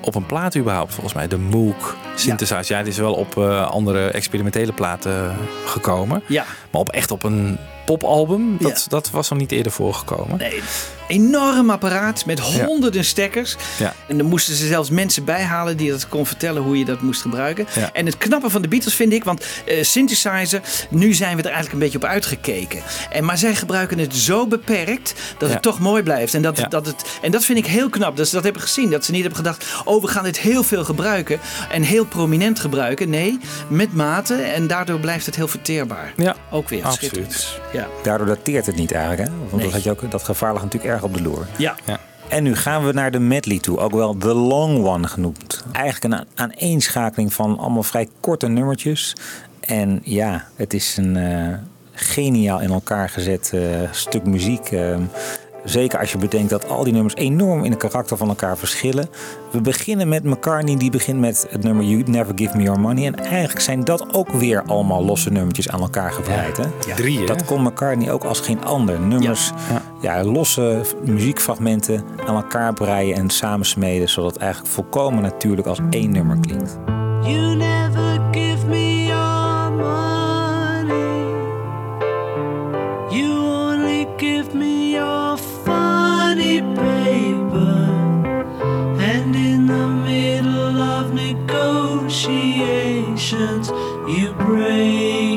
G: op een plaat überhaupt. Volgens mij de Moog synthesizer. Ja, die is wel op andere experimentele platen gekomen.
H: Ja.
G: Maar op, echt op een popalbum, dat, dat was nog niet eerder voorgekomen.
H: Nee, enorm apparaat met honderden stekkers.
G: Ja.
H: En dan moesten ze zelfs mensen bijhalen die dat kon vertellen hoe je dat moest gebruiken.
G: Ja.
H: En het knappe van de Beatles vind ik, want eh, synthesizer, nu zijn we er eigenlijk een beetje op uitgekeken. En, maar zij gebruiken het zo beperkt dat
G: Ja.
H: het toch mooi blijft. En dat,
G: Ja.
H: dat het, en dat vind ik heel knap. Dat ze dat hebben gezien. Dat ze niet hebben gedacht, oh we gaan dit heel veel gebruiken. En heel prominent gebruiken. Nee, met mate. En daardoor blijft het heel verteerbaar.
G: Ja,
H: Ook weer
G: absoluut.
H: Ja.
F: Daardoor dateert het niet eigenlijk. Hè? Want
H: Nee.
F: dat, had je ook, dat gevaar lag natuurlijk erg op de loer.
H: Ja.
G: Ja.
F: En nu gaan we naar de medley toe, ook wel The Long One genoemd. Eigenlijk een aaneenschakeling van allemaal vrij korte nummertjes. En ja, het is een eh, geniaal in elkaar gezet eh, stuk muziek. eh. Zeker als je bedenkt dat al die nummers enorm in het karakter van elkaar verschillen. We beginnen met McCartney, die begint met het nummer You Never Give Me Your Money. En eigenlijk zijn dat ook weer allemaal losse nummertjes aan elkaar gebreid. Hè?
G: Drie, hè?
F: Dat kon McCartney ook als geen ander. Nummers, ja. losse muziekfragmenten aan elkaar breien en samensmeden, zodat het eigenlijk volkomen natuurlijk als één nummer klinkt.
B: You never give break down.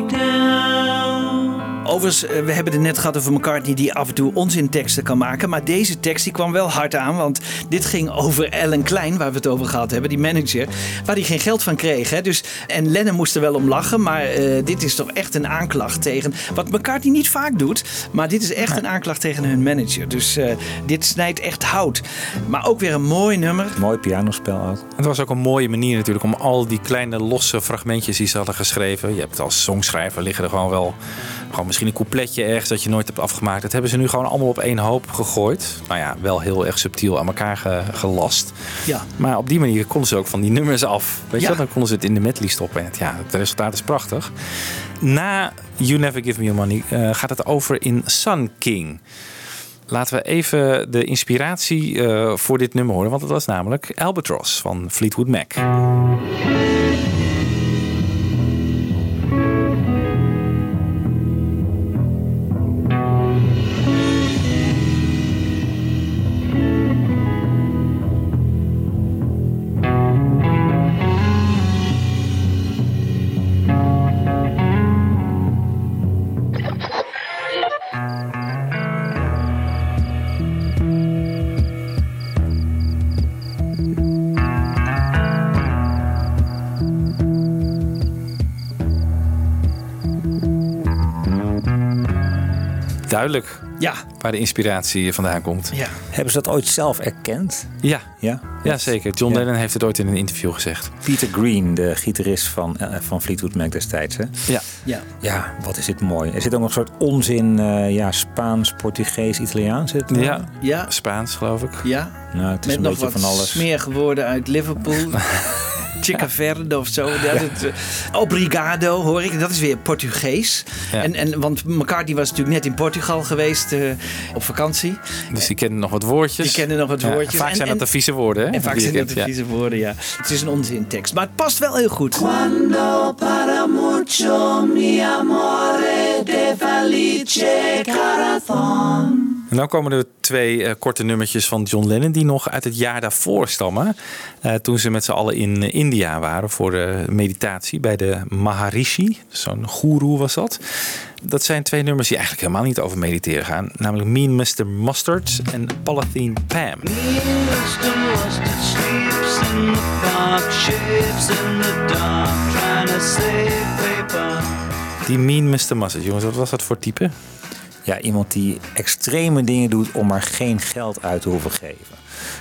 H: Overigens, eh, we hebben het net gehad over McCartney die af en toe onzinteksten kan maken. Maar deze tekst die kwam wel hard aan. Want dit ging over Ellen Klein, waar we het over gehad hebben. Die manager, waar hij geen geld van kreeg. Hè? Dus, en Lennon moest er wel om lachen. Maar eh, dit is toch echt een aanklacht tegen... Wat McCartney niet vaak doet. Maar dit is echt een aanklacht tegen hun manager. Dus eh, dit snijdt echt hout. Maar ook weer een mooi nummer.
F: Mooi pianospel ook.
G: Het was ook een mooie manier natuurlijk om al die kleine losse fragmentjes die ze hadden geschreven. Je hebt als songschrijver liggen er gewoon wel gewoon misschien een coupletje ergens dat je nooit hebt afgemaakt. Dat hebben ze nu gewoon allemaal op één hoop gegooid. Nou ja, wel heel erg subtiel aan elkaar ge- gelast.
H: Ja.
G: Maar op die manier konden ze ook van die nummers af. Weet je, wel? dan konden ze het in de medley stoppen. En het, ja, het resultaat is prachtig. Na You Never Give Me Your Money eh, gaat het over in Sun King. Laten we even de inspiratie eh, voor dit nummer horen. Want het was namelijk Albatross van Fleetwood Mac. Duidelijk
H: Ja.
G: waar de inspiratie vandaan komt.
H: Ja.
F: Hebben ze dat ooit zelf erkend?
G: Ja,
F: Ja?
G: ja zeker. John
F: Ja.
G: Lennon heeft het ooit in een interview gezegd.
F: Peter Green, de gitarist van, eh, van Fleetwood Mac destijds. Hè?
G: Ja.
H: Ja.
F: Ja, wat is dit mooi. Er zit ook nog een soort onzin, eh, ja, Spaans, Portugees, Italiaans. Zit nou?
G: Ja,
H: Ja.
G: Spaans geloof ik.
H: Ja.
F: Nou, het is
H: Met
F: een
H: nog
F: beetje
H: wat
F: van alles.
H: smerige woorden uit Liverpool. Chica Verde of zo. Dat het, eh, obrigado hoor ik. Dat is weer Portugees.
G: Ja.
H: En, en, want McCartney was natuurlijk net in Portugal geweest eh, op vakantie.
G: Dus die kennen nog wat woordjes.
H: Die kennen nog wat
G: Ja,
H: woordjes.
G: vaak
H: En-
G: zijn dat de vieze woorden. Hè?
H: En vaak zijn dat de
G: ja.
H: vieze woorden, ja. Het is een onzintekst. Maar het past wel heel goed.
B: Quando para mucho mi amore de felice corazón.
G: En dan komen er twee eh, korte nummertjes van John Lennon die nog uit het jaar daarvoor stammen. Eh, toen ze met z'n allen in eh, India waren voor de meditatie bij de Maharishi. Zo'n goeroe was dat. Dat zijn twee nummers die eigenlijk helemaal niet over mediteren gaan. Namelijk Mean Mr. Mustard en Polythene Pam.
B: Mr. Mustard sleeps in the shapes in the dark, trying to save paper.
G: Die Mean Mr. Mustard, jongens, wat was dat voor type?
F: Ja, iemand die extreme dingen doet om maar geen geld uit te hoeven geven.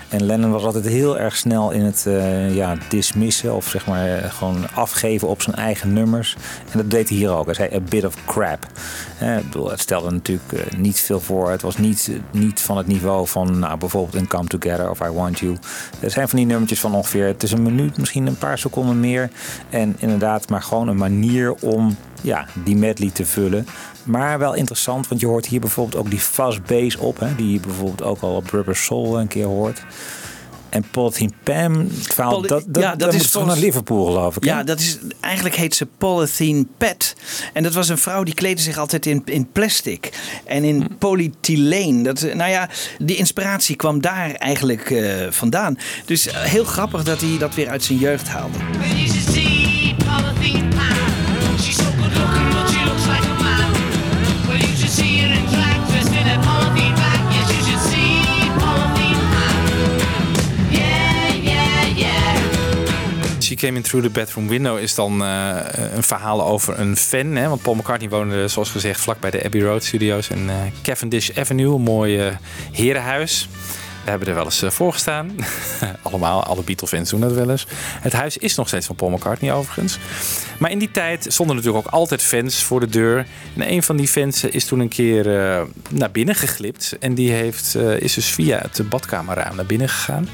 F: En Lennon was altijd heel erg snel in het eh, ja, dismissen of zeg maar eh, gewoon afgeven op zijn eigen nummers. En dat deed hij hier ook. Hij zei a bit of crap. Ik bedoel, het stelde natuurlijk eh, niet veel voor. Het was niet, niet van het niveau van nou, bijvoorbeeld in Come Together of I Want You. Er zijn van die nummertjes van ongeveer, het is een minuut, misschien een paar seconden meer. En inderdaad, maar gewoon een manier om ja, die medley te vullen. Maar wel interessant, want je hoort hier bijvoorbeeld ook die fast bass op. Hè, die je bijvoorbeeld ook al op Rubber Soul een keer hoort. En Polythene Pam, het verhaal,
H: Poly-
F: dat, dat,
H: ja, dat
F: dat
H: is
F: naar Liverpool geloof ik. hè?
H: Ja, dat is, eigenlijk heet ze Polythene Pet. En dat was een vrouw die kleedde zich altijd in, in plastic. En in
F: Hm.
H: polyethyleen. Dat, nou ja, die inspiratie kwam daar eigenlijk eh, vandaan. Dus eh, heel grappig dat hij dat weer uit zijn jeugd haalde.
G: Came In Through the Bedroom Window is dan eh, een verhaal over een fan. Hè? Want Paul McCartney woonde, zoals gezegd, vlak bij de Abbey Road Studios in eh, Cavendish Avenue. Een mooi eh, herenhuis. We hebben er wel eens eh, voor gestaan. Allemaal, alle Beatle-fans doen dat wel eens. Het huis is nog steeds van Paul McCartney overigens. Maar in die tijd stonden natuurlijk ook altijd fans voor de deur. En een van die fans is toen een keer eh, naar binnen geglipt. En die heeft, eh, is dus via het badkamerraam naar binnen gegaan.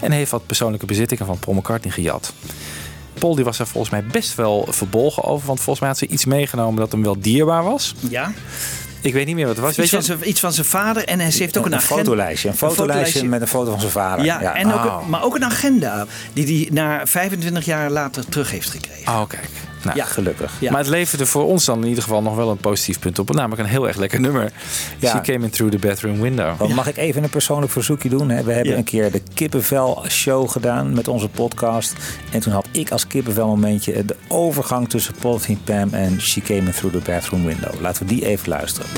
G: En heeft wat persoonlijke bezittingen van Paul McCartney gejat. Paul die was er volgens mij best wel verbolgen over. Want volgens mij had ze iets meegenomen dat hem wel dierbaar was.
H: Ja,
G: Ik weet niet meer wat het was. Weet
H: iets
G: je
H: van, zijn, iets van zijn vader. En hij heeft ook een,
F: een,
H: agenda.
F: fotolijstje. Een fotolijstje met een foto van zijn vader.
H: Ja, En ook,
G: Oh.
H: maar ook een agenda die hij na 25 jaar later terug heeft gekregen.
G: Oh, kijk. Nou,
H: Ja.
F: gelukkig.
H: Ja.
G: Maar het leverde voor ons dan in ieder geval nog wel een positief punt op. Namelijk een heel erg lekker nummer.
F: Ja.
G: She came in through the bedroom window.
F: Want Mag ik even een persoonlijk verzoekje doen? hè? We hebben een keer de kippenvel show gedaan met onze podcast. En toen had ik als kippenvel momentje de overgang tussen Polythene Pam en She Came In Through the Bathroom Window. Laten we die even luisteren.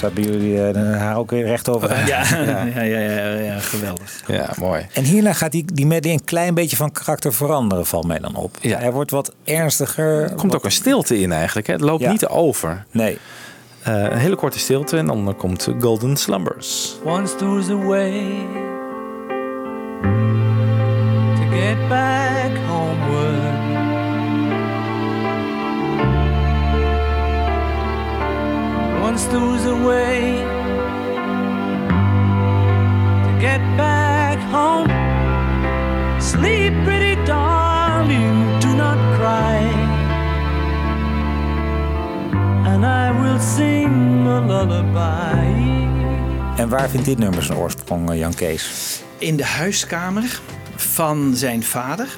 F: Staat bij jullie eh, haar ook weer recht over?
H: Ja, ja, ja, ja, ja, geweldig.
G: Ja, mooi.
F: En hierna gaat die, die medley een klein beetje van karakter veranderen, valt mij dan op.
G: Ja.
F: Hij wordt wat ernstiger.
G: Er komt
F: wat-
G: ook een stilte in eigenlijk. Hè? Het loopt
F: Ja.
G: niet over.
F: Nee.
G: Eh, een hele korte stilte en dan komt Golden Slumbers.
B: Once there was a way to get back Once there was a way to get back home. Sleep, pretty darling, do not cry. And I will sing a lullaby.
F: En waar vindt dit nummer zijn oorsprong, eh, Jan Kees?
H: in de huiskamer van zijn vader.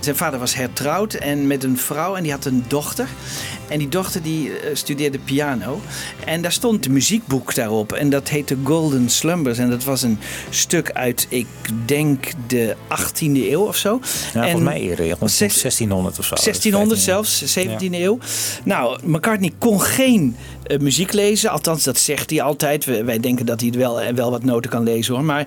H: Zijn vader was hertrouwd en met een vrouw en die had een dochter. En die dochter die eh, studeerde piano. En daar stond een muziekboek daarop. En dat heette Golden Slumbers. En dat was een stuk uit, ik denk, de 18e eeuw of zo.
F: Ja,
H: en
F: volgens mij eerder. ja, Rond
H: Zes-
F: 1600 of zo.
H: 1600
F: 15e.
H: zelfs, 17e eeuw. Nou, McCartney kon geen eh, muziek lezen. Althans, dat zegt hij altijd. We- wij denken dat hij het wel, eh, wel wat noten kan lezen hoor. Maar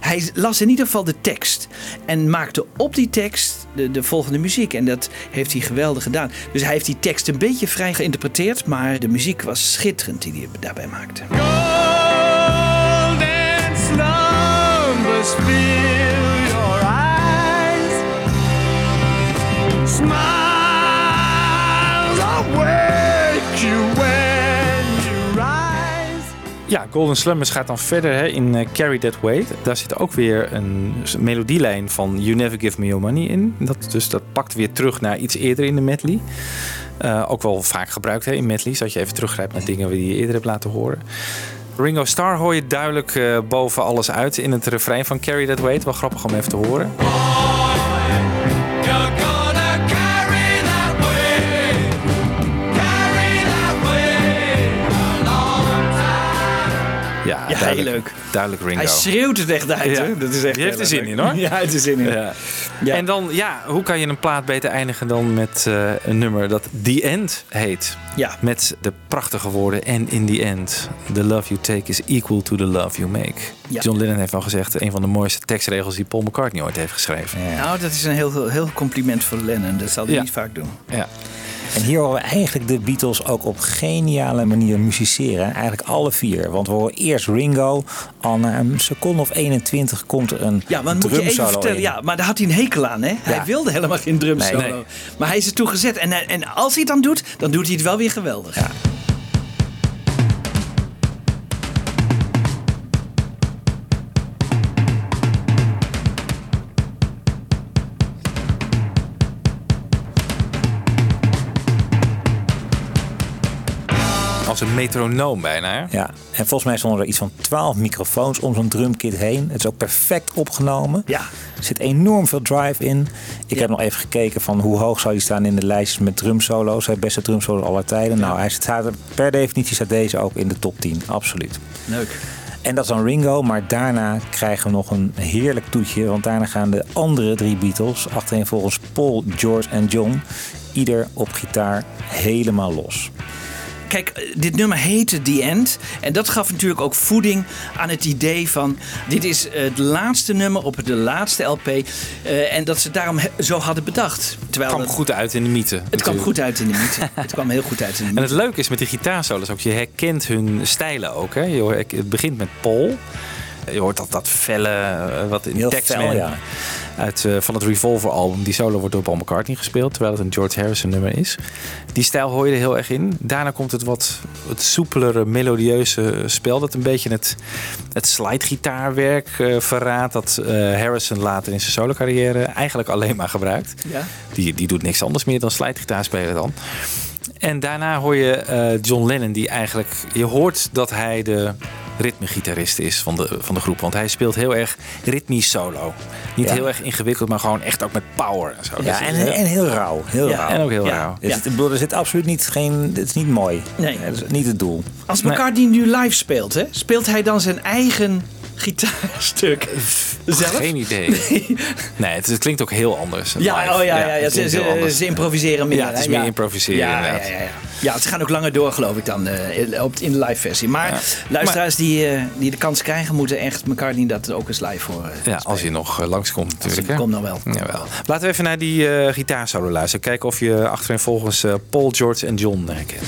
H: hij las in ieder geval de tekst. En maakte op die tekst de, de volgende muziek. En dat heeft hij geweldig gedaan. Dus hij heeft die tekst een beetje vrij geïnterpreteerd. Maar de muziek was schitterend die hij daarbij maakte.
B: Golden slumbers fill your eyes. Smiles
G: Ja, Golden Slumbers gaat dan verder hè, in eh, Carry That Weight. Daar zit ook weer een melodielijn van You Never Give Me Your Money in. Dat, dus dat pakt weer terug naar iets eerder in de medley. Eh, ook wel vaak gebruikt hè, in medleys, dat je even teruggrijpt naar dingen die je eerder hebt laten horen. Ringo Starr hoor je duidelijk eh, boven alles uit in het refrein van Carry That Weight. Wel grappig om even te horen.
H: Heel leuk.
G: Duidelijk Ringo.
H: Hij schreeuwt het echt uit.
G: Ja.
H: hè? Dat is echt
G: Die heeft er zin
H: leuk.
G: in, hoor.
H: Ja, heeft er zin in.
G: Ja.
H: Ja.
G: En dan, ja, hoe kan je een plaat beter eindigen dan met eh, een nummer dat The End heet?
H: Ja.
G: Met de prachtige woorden, and in the end, the love you take is equal to the love you make.
H: Ja.
G: John Lennon heeft al gezegd, een van de mooiste tekstregels die Paul McCartney ooit heeft geschreven.
H: Nou, dat is een heel, heel compliment voor Lennon. Dat zal hij
G: Ja.
H: niet vaak doen.
G: Ja.
F: En hier horen we eigenlijk de Beatles ook op geniale manier musiceren. Eigenlijk alle vier. Want we horen eerst Ringo. Al na een seconde of 21 komt er een
H: Ja, maar moet je even
F: drumsolo
H: vertellen.
F: in.
H: Ja, maar daar had hij een hekel aan, hè? Hij wilde helemaal geen drumsolo.
F: Nee, nee.
H: Maar hij is er toe gezet. En, hij- en als hij het dan doet, dan doet hij het wel weer geweldig.
F: Ja.
G: Als een metronoom bijna. Hè?
F: Ja, en volgens mij stonden er iets van 12 microfoons om zo'n drumkit heen. Het is ook perfect opgenomen.
H: Ja.
F: Er zit enorm veel drive in. Ik heb nog even gekeken van hoe hoog zou die staan in de lijstjes met drumsolo's. Hij beste drumsolo aller tijden. Nou, hij staat er, per definitie staat deze ook in de top 10. Absoluut.
H: Leuk.
F: En dat is dan Ringo, maar daarna krijgen we nog een heerlijk toetje. Want daarna gaan de andere drie Beatles, achtereenvolgens Paul, George en John, ieder op gitaar helemaal los.
H: Kijk, eh, dit nummer heette The End. En dat gaf natuurlijk ook voeding aan het idee van... dit is het laatste nummer op de laatste LP. eh, en dat ze daarom zo hadden bedacht. Terwijl
G: kwam
H: het,
G: goed uit in de mythe.
H: het kwam goed uit in de mythe. het kwam heel goed uit in de
G: En
H: mythe.
G: het leuke is met die gitaarsolos ook, je herkent hun stijlen ook. Hè? Je het begint met Paul. Je hoort dat, dat felle, eh, wat in
F: fel, ja.
G: uit, eh, van het Revolver album. Die solo wordt door Paul McCartney gespeeld, terwijl het een George Harrison nummer is. Die stijl hoor je er heel erg in. Daarna komt het wat het soepelere, melodieuze spel. Dat een beetje het, het slidegitaarwerk eh verraadt. Dat eh, Harrison later in zijn solo carrière eigenlijk alleen maar gebruikt.
H: Ja.
G: Die, die doet niks anders meer dan slidegitaar spelen dan. En daarna hoor je eh, John Lennon, die eigenlijk. Je hoort dat hij de ritmegitarist is van de, van de groep. Want hij speelt heel erg ritmisch solo. Niet
F: Ja.
G: heel erg ingewikkeld, maar gewoon echt ook met power. En, zo.
F: Ja,
G: is
F: en,
G: heel-
F: en heel rauw. Heel
H: Ja,
F: rauw.
G: en ook heel
H: Ja.
G: rauw.
F: Er zit, ik bedoel, er zit absoluut niet geen. Het is niet mooi.
H: Nee.
F: Dat is niet het doel.
H: Als McCartney nu live speelt, hè, speelt hij dan zijn eigen gitaarstuk zelf?
G: Geen idee. Nee, het, het klinkt ook heel anders.
H: Ja,
G: live.
H: oh ja, ja, ja. Ze, ze, improviseren meer.
G: Ja, het is meer improviseren,
H: Ja, ja,
G: inderdaad.
H: ja, ja. ja, ze gaan ook langer door, geloof ik, dan eh, op, in de live versie. Maar luisteraars die, eh, die de kans krijgen, moeten echt McCartney dat ook eens live voor. eh,
G: Ja, als je nog eh, langskomt natuurlijk. hè?
H: komt nog wel.
G: Jawel. Laten we even naar die eh gitaarsolo luisteren. Kijken of je achtereenvolgens eh Paul, George en John herkent.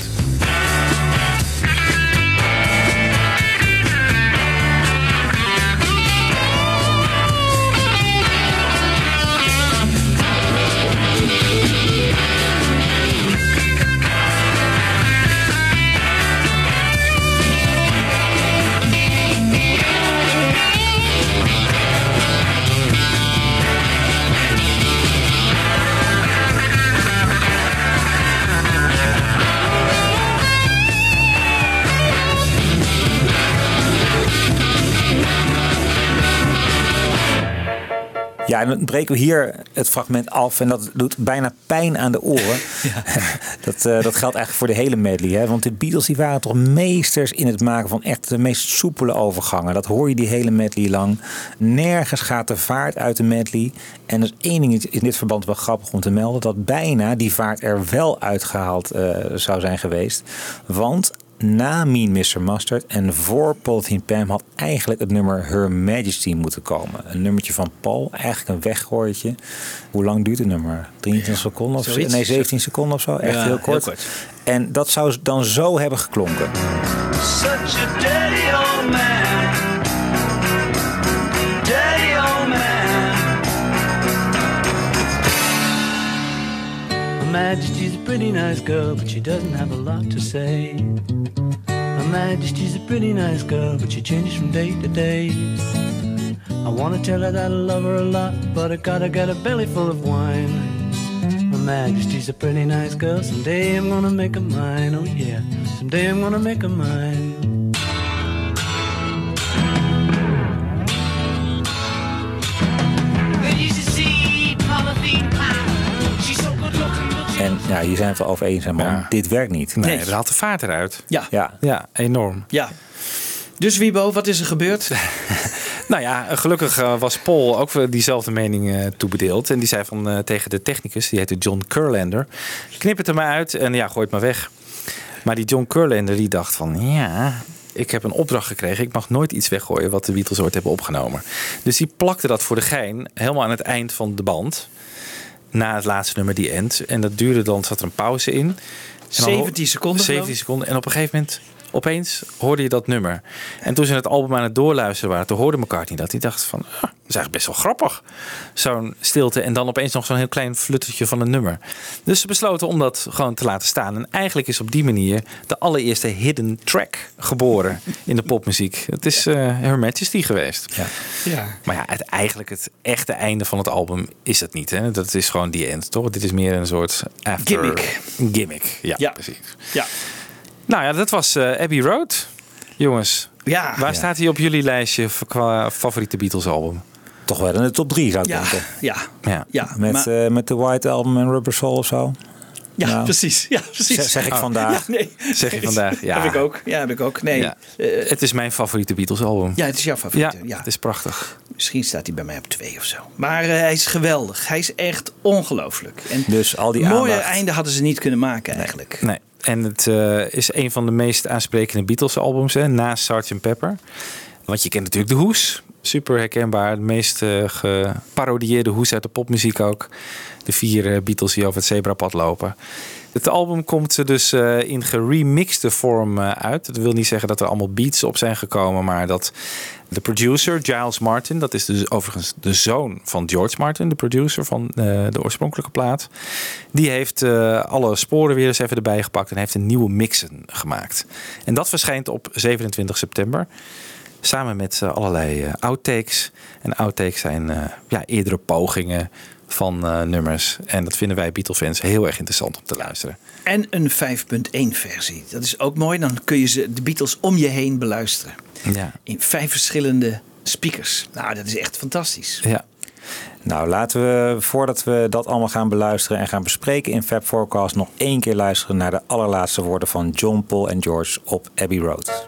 F: En dan breken we hier het fragment af en dat doet bijna pijn aan de oren. dat, eh, dat geldt eigenlijk voor de hele medley. Hè? Want de Beatles die waren toch meesters in het maken van echt de meest soepele overgangen. Dat hoor je die hele medley lang. Nergens gaat de vaart uit de medley. En er is één ding in dit verband wel grappig om te melden. Dat bijna die vaart er wel uitgehaald eh, zou zijn geweest. Want na Mean Mr. Mustard en voor Polythene Pam had eigenlijk het nummer Her Majesty moeten komen. Een nummertje van Paul, eigenlijk een weggooitje. Hoe lang duurt het nummer? 23 seconden of zo? Nee, 17 seconden of zo. Echt
H: Ja,
F: heel, kort.
H: heel kort.
F: En dat zou dan zo hebben geklonken.
B: Such a old man. Dirty old man. A pretty nice girl, but she doesn't have a lot to say. Her Majesty's a pretty nice girl, but she changes from day to day. I wanna tell her that I love her a lot, but I gotta get a belly full of wine. Her Majesty's a pretty nice girl. Someday I'm gonna make her mine. Oh yeah. Someday I'm gonna make her mine.
F: En ja, hier zijn we het over eens, man. Dit werkt niet.
G: Nee, dat haalt de vaart eruit.
H: Ja.
F: Ja.
G: Ja, enorm.
H: Ja. Dus Wiebo, wat is er gebeurd?
G: Nou ja, gelukkig eh, was Paul ook voor diezelfde mening eh, toebedeeld. En die zei van, eh, tegen de technicus, die heette John Curlander... knip het er maar uit en ja, gooi het maar weg. Maar die John Curlander die dacht van, ja... Ik heb een opdracht gekregen. Ik mag nooit iets weggooien wat de Beatles ooit hebben opgenomen. Dus die plakte dat voor de gein helemaal aan het eind van de band. Na het laatste nummer, die end. En dat duurde dan, zat er een pauze in. En dan ho-
H: 17 seconden, geloof
G: 17
H: ik.
G: seconden. En op een gegeven moment, opeens hoorde je dat nummer. En toen ze het album aan het doorluisteren waren, toen hoorde McCartney dat. Die dacht van, ah, is eigenlijk best wel grappig. Zo'n stilte en dan opeens nog zo'n heel klein fluttertje van een nummer. Dus ze besloten om dat gewoon te laten staan. En eigenlijk is op die manier de allereerste hidden track geboren in de popmuziek. Het is eh Her Majesty geweest.
F: Ja.
H: Ja.
G: Maar ja, het, eigenlijk het echte einde van het album is het niet. Hè? Dat is gewoon die end, toch? Dit is meer een soort after...
H: Gimmick.
G: Gimmick, ja,
H: Ja.
G: precies.
H: Ja.
G: Nou ja, dat was eh, Abbey Road. Jongens,
H: Ja.
G: waar
H: Ja.
G: staat hij op jullie lijstje voor- qua favoriete Beatles album?
F: Toch wel in de top 3 zou ik
H: Ja.
F: denken.
H: Ja.
G: Ja.
H: Ja.
F: Met,
H: maar-
F: eh, met de White Album en Rubber Soul of zo.
H: ja,
F: nou,
H: precies. Ja, precies.
F: Zeg- zeg ik
H: Oh.
F: vandaag.
H: Ja, nee.
G: Zeg je vandaag, ja.
H: Heb ik ook. Ja, heb ik ook. Nee.
G: Ja.
H: Eh,
G: het is mijn favoriete Beatles album.
H: ja, het is jouw favoriete.
G: Ja,
H: Ja.
G: het is prachtig.
H: Misschien staat hij bij mij op twee of zo. Maar eh, hij is geweldig. Hij is echt ongelooflijk. En
F: Dus al die aandacht.
H: einde hadden ze niet kunnen maken eigenlijk.
G: Nee. En het eh, is een van de meest aansprekende Beatles albums, hè, naast Sgt. Pepper. Want je kent natuurlijk de hoes. Super herkenbaar. De meest eh, geparodieerde hoes uit de popmuziek ook. De vier eh, Beatles die over het zebrapad lopen. Het album komt dus eh, in geremixte vorm uit. Dat wil niet zeggen dat er allemaal beats op zijn gekomen, maar dat de producer Giles Martin, dat is dus overigens de zoon van George Martin, de producer van de oorspronkelijke plaat, die heeft alle sporen weer eens even erbij gepakt en heeft een nieuwe mixen gemaakt. En dat verschijnt op 27 september. Samen met eh, allerlei eh, outtakes. En outtakes zijn eh, ja, eerdere pogingen van nummers. En dat vinden wij Beatle-fans heel erg interessant om te luisteren.
H: En een 5.1 versie. Dat is ook mooi. Dan kun je ze, de Beatles om je heen beluisteren.
G: Ja.
H: In vijf verschillende speakers. Nou, dat is echt fantastisch.
G: Ja.
F: Nou, laten we voordat we dat allemaal gaan beluisteren en gaan bespreken in Fab Forecast nog één keer luisteren naar de allerlaatste woorden van John, Paul en George op Abbey Road.